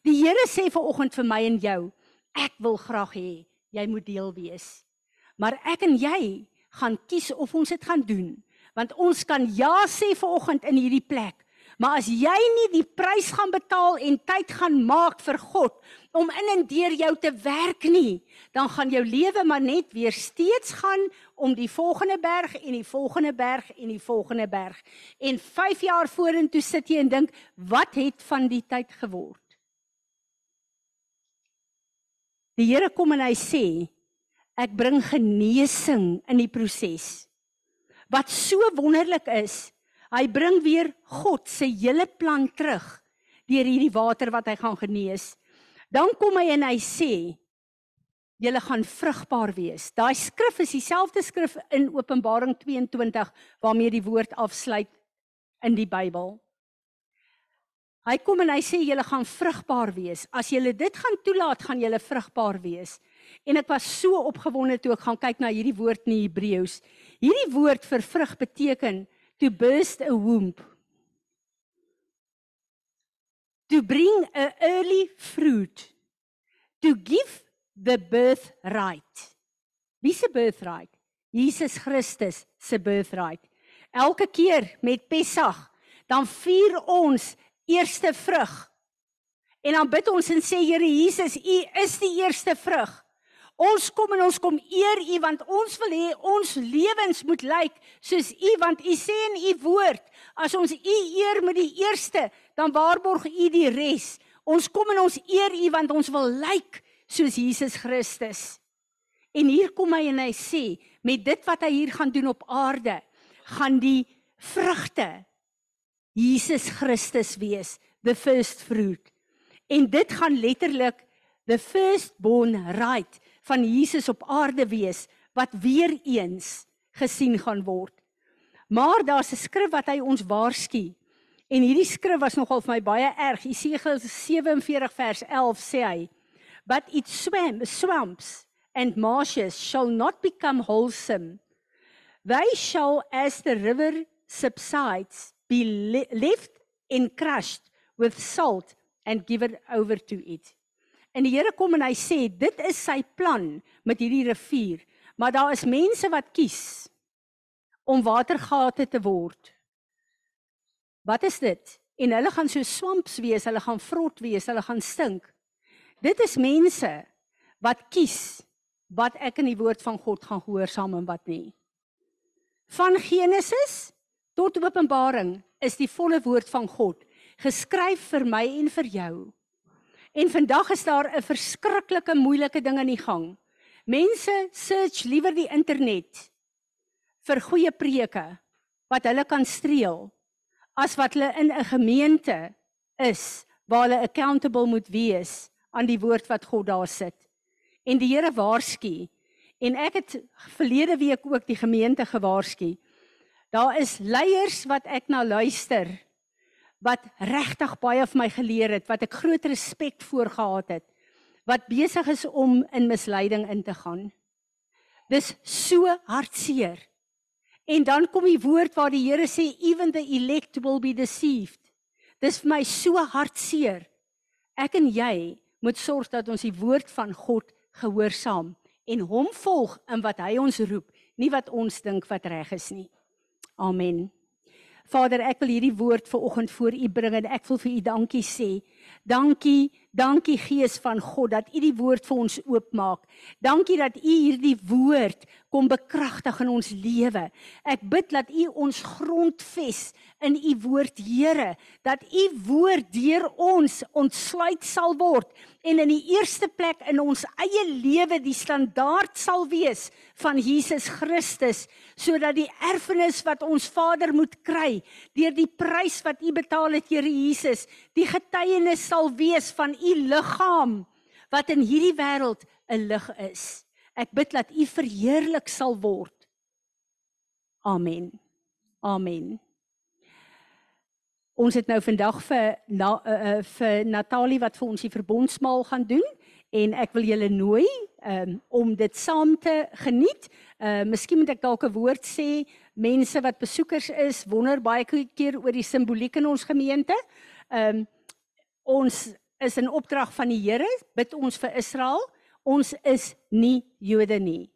Die Here sê vanoggend vir my en jou, ek wil graag hê jy moet deel wees. Maar ek en jy gaan kies of ons dit gaan doen, want ons kan ja sê vanoggend in hierdie plek Maar as jy nie die prys gaan betaal en tyd gaan maak vir God om in en deur jou te werk nie, dan gaan jou lewe maar net weer steeds gaan om die volgende berg en die volgende berg en die volgende berg. En 5 jaar vorentoe sit jy en dink, wat het van die tyd geword? Die Here kom en hy sê, ek bring genesing in die proses. Wat so wonderlik is, Hy bring weer God se hele plan terug deur hierdie water wat hy gaan genees. Dan kom hy en hy sê julle gaan vrugbaar wees. Daai skrif is dieselfde skrif in Openbaring 22 waarmee die woord afsluit in die Bybel. Hy kom en hy sê julle gaan vrugbaar wees. As julle dit gaan toelaat, gaan julle vrugbaar wees. En ek was so opgewonde toe ek gaan kyk na hierdie woord in Hebreëus. Hierdie woord vir vrug beteken to burst a womb. To bring a early fruit. To give the birthright. Wie se birthright? Jesus Christus se birthright. Elke keer met Pessach dan vier ons eerste vrug. En dan bid ons en sê Here Jesus u is die eerste vrug Ons kom en ons kom eer U want ons wil hê ons lewens moet lyk soos U want U sê in U woord as ons U eer met die eerste dan waarborg U die res. Ons kom en ons eer U want ons wil lyk soos Jesus Christus. En hier kom hy en hy sê met dit wat hy hier gaan doen op aarde gaan die vrugte Jesus Christus wees, the first fruit. En dit gaan letterlik the firstborn right van Jesus op aarde wees wat weer eens gesien gaan word. Maar daar's 'n skrif wat hy ons waarsku. En hierdie skrif was nogal vir my baie erg. Jesegiel 47 vers 11 sê hy: "But it swam, swamps and marshes shall not become wholesome. They shall as the river subsides be le left and crushed with salt and given over to it." En die Here kom en hy sê dit is sy plan met hierdie rivier, maar daar is mense wat kies om watergate te word. Wat is dit? En hulle gaan so swamps wees, hulle gaan vrot wees, hulle gaan stink. Dit is mense wat kies wat ek in die woord van God gaan gehoorsaam en wat nie. Van Genesis tot Openbaring is die volle woord van God geskryf vir my en vir jou. En vandag is daar 'n verskriklike moeilike ding aan die gang. Mense search liewer die internet vir goeie preke wat hulle kan streel as wat hulle in 'n gemeente is waar hulle accountable moet wees aan die woord wat God daar sit. En die Here waarsku en ek het verlede week ook die gemeente gewaarsku. Daar is leiers wat ek na luister wat regtig baie vir my geleer het, wat ek groot respek voor gehad het, wat besig is om in misleiding in te gaan. Dis so hartseer. En dan kom die woord waar die Here sê even the elect will be deceived. Dis vir my so hartseer. Ek en jy moet sorg dat ons die woord van God gehoorsaam en hom volg in wat hy ons roep, nie wat ons dink wat reg is nie. Amen. Vader, ek wil hierdie woord vir oggend voor U bring en ek wil vir U dankie sê. Dankie, dankie Gees van God dat U die woord vir ons oopmaak. Dankie dat U hierdie woord kom bekragtig in ons lewe. Ek bid dat U ons grondves in U woord, Here, dat U woord deur ons ontsluit sal word en in die eerste plek in ons eie lewe die standaard sal wees van Jesus Christus sodat die erfenis wat ons Vader moet kry deur die prys wat U betaal het Here Jesus die getuienis sal wees van U liggaam wat in hierdie wêreld 'n lig is. Ek bid dat U verheerlik sal word. Amen. Amen. Ons het nou vandag vir na, uh, vir Natalie wat vir ons die verbondsmaal gaan doen en ek wil julle nooi um, om dit saam te geniet. Uh miskien moet ek dalk 'n woord sê. Mense wat besoekers is, wonder baie keer oor die simboliek in ons gemeente. Um ons is in opdrag van die Here, bid ons vir Israel. Ons is nie Jode nie.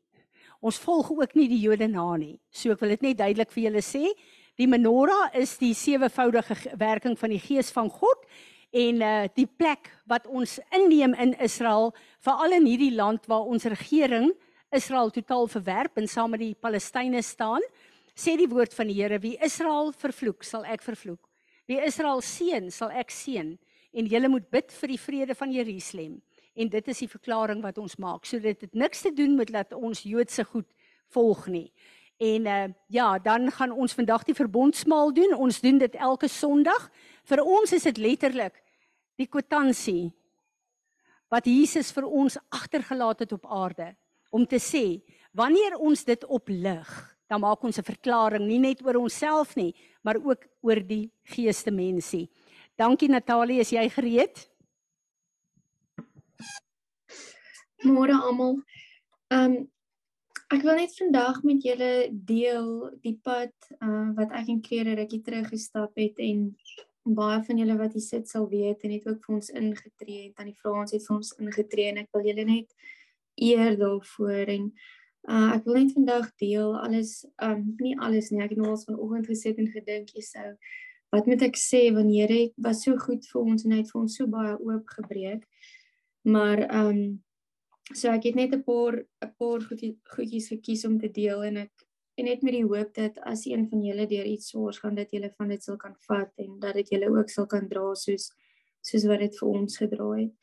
Ons volg ook nie die Jode na nie. So ek wil dit net duidelik vir julle sê. Die menorah is die sewevoudige werking van die Gees van God en uh die plek wat ons inneem in Israel, veral in hierdie land waar ons regering Israel totaal verwerp en saam met die Palestynë staan, sê die woord van die Here, wie Israel vervloek, sal ek vervloek. Wie Israel seën, sal ek seën en julle moet bid vir die vrede van Jerusalem. En dit is die verklaring wat ons maak. So dit het niks te doen met dat ons Joodse goed volg nie. En uh ja, dan gaan ons vandag die verbondsmaal doen. Ons doen dit elke Sondag. Vir ons is dit letterlik die kwitansie wat Jesus vir ons agtergelaat het op aarde om te sê wanneer ons dit oplig, dan maak ons 'n verklaring nie net oor onsself nie, maar ook oor die geeste mensie. Dankie Natalie, is jy gereed? Môre almal. Ehm um, Ek wil net vandag met julle deel die pad uh, wat ek en Klere rukkie terug gestap het en baie van julle wat hier sit sal weet en het ook vir ons ingetree het. Tannie Frans het vir ons ingetree en ek wil julle net eer daarvoor en uh, ek wil net vandag deel alles um nie alles nie. Ek het nog eens vanoggend gesit en gedink jy sou wat moet ek sê wanneer hy was so goed vir ons en hy het vir ons so baie oop gebreek. Maar um So ek het net 'n paar 'n paar goedjies gekies om te deel en ek en net met die hoop dat as een van julle deur iets swaars gaan dat julle van dit sal kan vat en dat dit julle ook sal kan dra soos soos wat dit vir ons gedra het.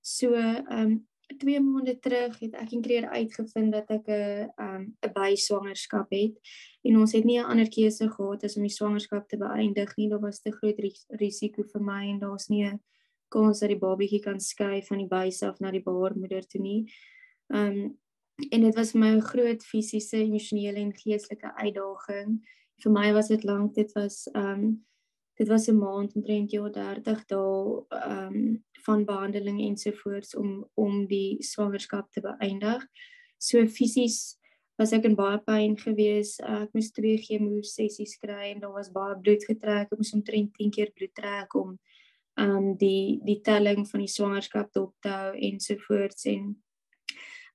So ehm um, 2 maande terug het ek en Kreer uitgevind dat ek 'n ehm um, 'n byswangerskap het en ons het nie 'n ander keuse gehad as om die swangerskap te beëindig nie. Daar was te groot risiko vir my en daar's nie 'n kans dat die babietjie kan skei van die buis af na die baarmoeder toe nie. Um en dit was vir my 'n groot fisiese, emosionele en geestelike uitdaging. vir my was dit lank. Dit was um, dit was 'n maand omtrent jou 30 dae ehm um, van behandeling ensovoorts om om die swangerskap te beëindig. So fisies was ek in baie pyn gewees. Ek moes twee chemo sessies kry en daar was baie bloed getrek. Ek moes omtrent 10 keer bloed trek om um die die telling van die swangerskap dop te hou ensovoorts en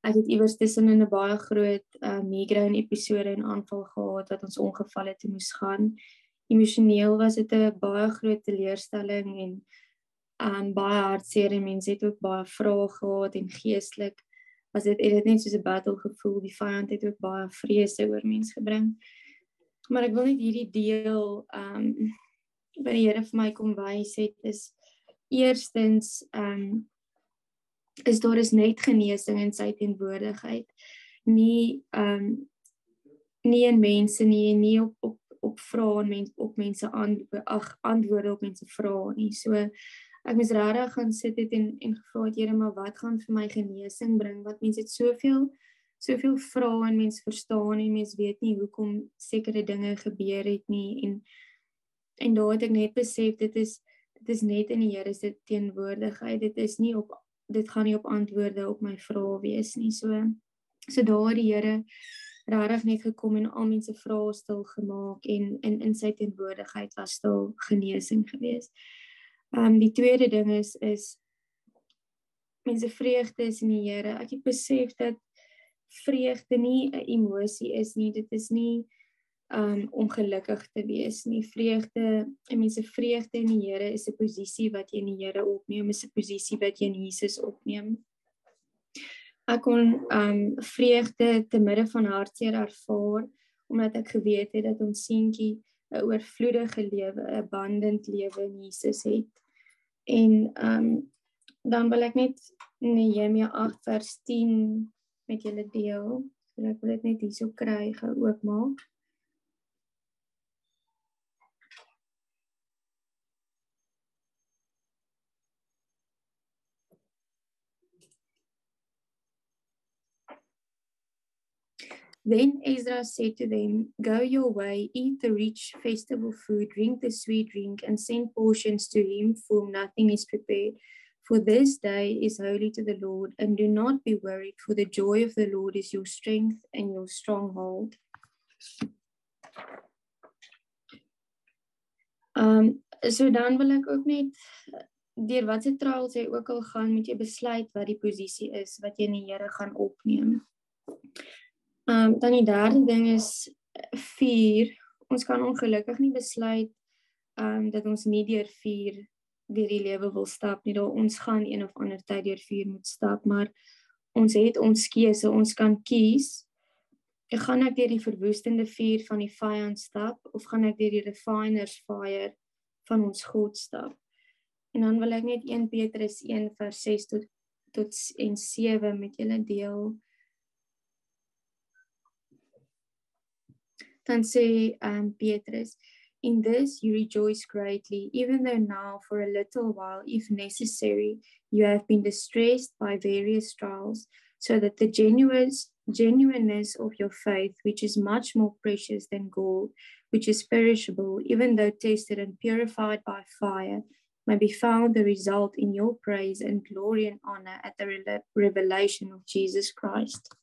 ek het iewers tussen in 'n baie groot uh, migraine episode en aanval gehad wat ons ongevalle toe moes gaan. Emosioneel was dit 'n baie groot teleurstelling en um baie hartseer en mense het ook baie vrae gehad en geestelik was dit het dit net soos 'n battle gevoel. Die vyand het ook baie vrese oor mense gebring. Maar ek wil net hierdie deel um wat die Here vir my kom wys het is eerstens um is daar is net genesing in sy teenwoordigheid. Nie um, nie in mense nie, nie op op op vrae en mense op mense aan ag antwoorde op mense vrae nie. So ek moes regtig gaan sit het en en gevra het Here, maar wat gaan vir my genesing bring? Wat mense het soveel soveel vrae en mense verstaan en mense weet nie hoekom sekere dinge gebeur het nie en en daar het ek net besef dit is dit is net in die Here se teenwoordigheid. Dit is nie op dit gaan nie op antwoorde op my vrae wees nie. So so daar die Here regtig net gekom en al mense vrae stil gemaak en in in sy teenwoordigheid was stil genesing gewees. Ehm um, die tweede ding is is mense vreugde is in die Here. Ek het besef dat vreugde nie 'n emosie is nie. Dit is nie um om gelukkig te wees nie. Vreugde, en mense vreugde in die Here is 'n posisie wat jy in die Here opneem, is 'n posisie wat jy in Jesus opneem. Ek kon um vreugde te midde van hartseer ervaar omdat ek geweet het dat ons seentjie 'n oorvloedige lewe, 'n abundant lewe in Jesus het. En um dan wil ek net Nehemia 8 vers 10 met julle deel. So ek wil dit net hierso kry gou oopmaak. Then Ezra said to them, Go your way, eat the rich festival food, drink the sweet drink, and send portions to him for whom nothing is prepared. For this day is holy to the Lord, and do not be worried, for the joy of the Lord is your strength and your stronghold. Um so dan wil ek ook net deur wat se trials jy ook al gaan, moet jy besluit wat die posisie is wat jy in die Here gaan opneem. Ehm um, dan die derde ding is 4. Ons kan ongelukkig nie besluit ehm um, dat ons nie deur 4 deur die lewe wil stap nie. Daar ons gaan een of ander tyd deur 4 moet stap, maar ons het ons keuse. Ons kan kies. Ek gaan ek deur die verwoestende vuur van die vyand stap of gaan ek deur die refiners fire van ons God stap. En dan wil ek net 1 Petrus 1 vers 6 tot tot en 7 met julle deel. Dan sê um, Petrus, In this you rejoice greatly, even though now, for a little while, if necessary, you have been distressed by various trials, so that the genuineness, genuineness of your faith, which is much more precious than gold, which is perishable, even though tested and purified by fire, may be found the result in your praise and glory and honor at the revelation of Jesus Christ.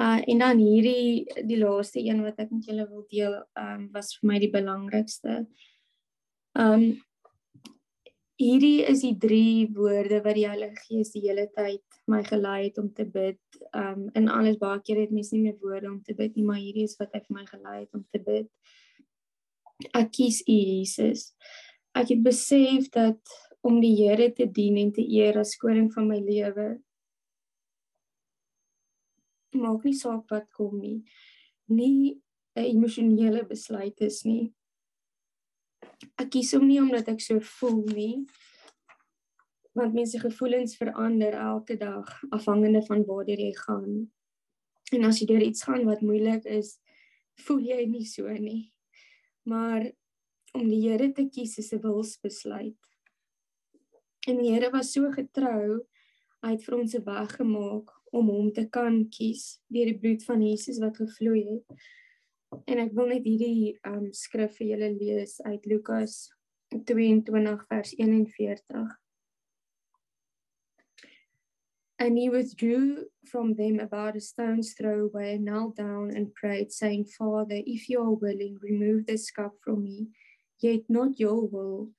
Uh en dan hierdie die laaste een wat ek met julle wil deel, um was vir my die belangrikste. Um hierdie is die drie woorde wat die Heilige Gees die hele tyd my gelei het om te bid. Um in alles baie keer het mens nie meer woorde om te bid nie, maar hierdie is wat hy vir my gelei het om te bid. Ek kies U Jesus. Ek het besef dat om die Here te dien en te eer as koning van my lewe maak nie saak wat kom nie. Nie 'n emosionele besluit is nie. Ek kies hom nie omdat ek so voel nie. Want mense gevoelens verander elke dag afhangende van waar jy gaan. En as jy deur iets gaan wat moeilik is, voel jy nie so nie. Maar om die Here te kies is 'n wilsbesluit. En die Here was so getrou, hy het vir ons 'n weg gemaak om hom te kan kies deur die bloed van Jesus wat gevloei het. En ek wil net hierdie um skrif vir julle lees uit Lukas 22 vers 41. And he withdrew from them about a stone's throw away knelt down and prayed, saying, Father, if you are willing, remove this cup from me, yet not your will.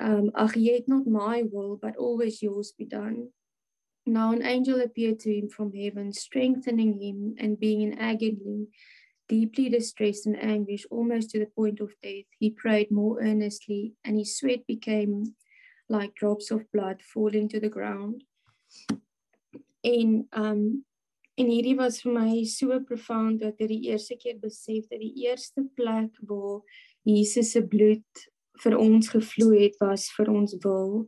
Um, ach, yet not my will, but always yours be done. Now an angel appeared to him from heaven, strengthening him, and being in agony, deeply distressed and anguish, almost to the point of death, he prayed more earnestly, and his sweat became like drops of blood falling to the ground. En um en hierdie was vir my so profound dat ek die eerste keer besef dat die eerste plek waar Jesus se bloed vir ons gevloei het was vir ons wil.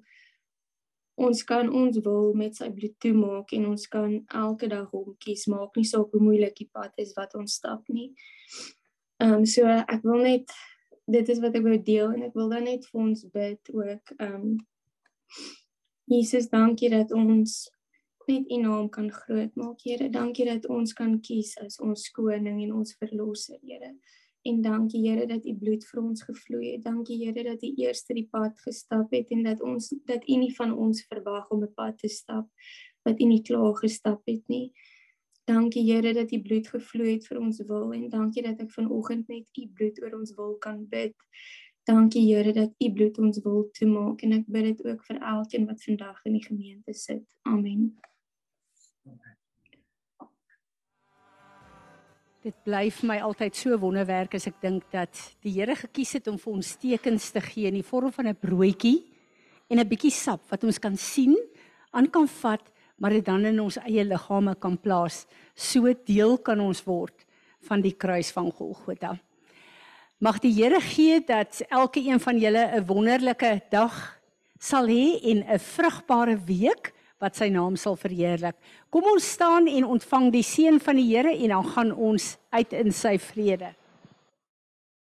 Ons kan ons wil met sy bloed toemaak en ons kan elke dag hom kies, maak nie saak hoe moeilik die pad is wat ons stap nie. Ehm um, so ek wil net dit is wat ek wou deel en ek wil dan net vir ons bid ook ehm um, Jesus, dankie dat ons net U naam kan groot maak, Here. Dankie dat ons kan kies as ons koning en ons verlosser, Here. En dankie Here dat U bloed vir ons gevloei het. Dankie Here dat U eers die pad gestap het en dat ons dat U nie van ons verwag om 'n pad te stap wat U nie klaar gestap het nie. Dankie Here dat U bloed gevloei het vir ons wil en dankie dat ek vanoggend net U bloed oor ons wil kan bid. Dankie Here dat U bloed ons wil toemaak en ek bid dit ook vir elkeen wat vandag in die gemeente sit. Amen. Dit bly vir my altyd so wonderwerk as ek dink dat die Here gekies het om vir ons tekens te gee in die vorm van 'n broodjie en 'n bietjie sap wat ons kan sien, aan kan vat, maar dit dan in ons eie liggame kan plaas. So deel kan ons word van die kruis van Golgotha. Mag die Here gee dat elke een van julle 'n wonderlike dag sal hê en 'n vrugbare week wat sy naam sal verheerlik. Kom ons staan en ontvang die seën van die Here en dan gaan ons uit in sy vrede.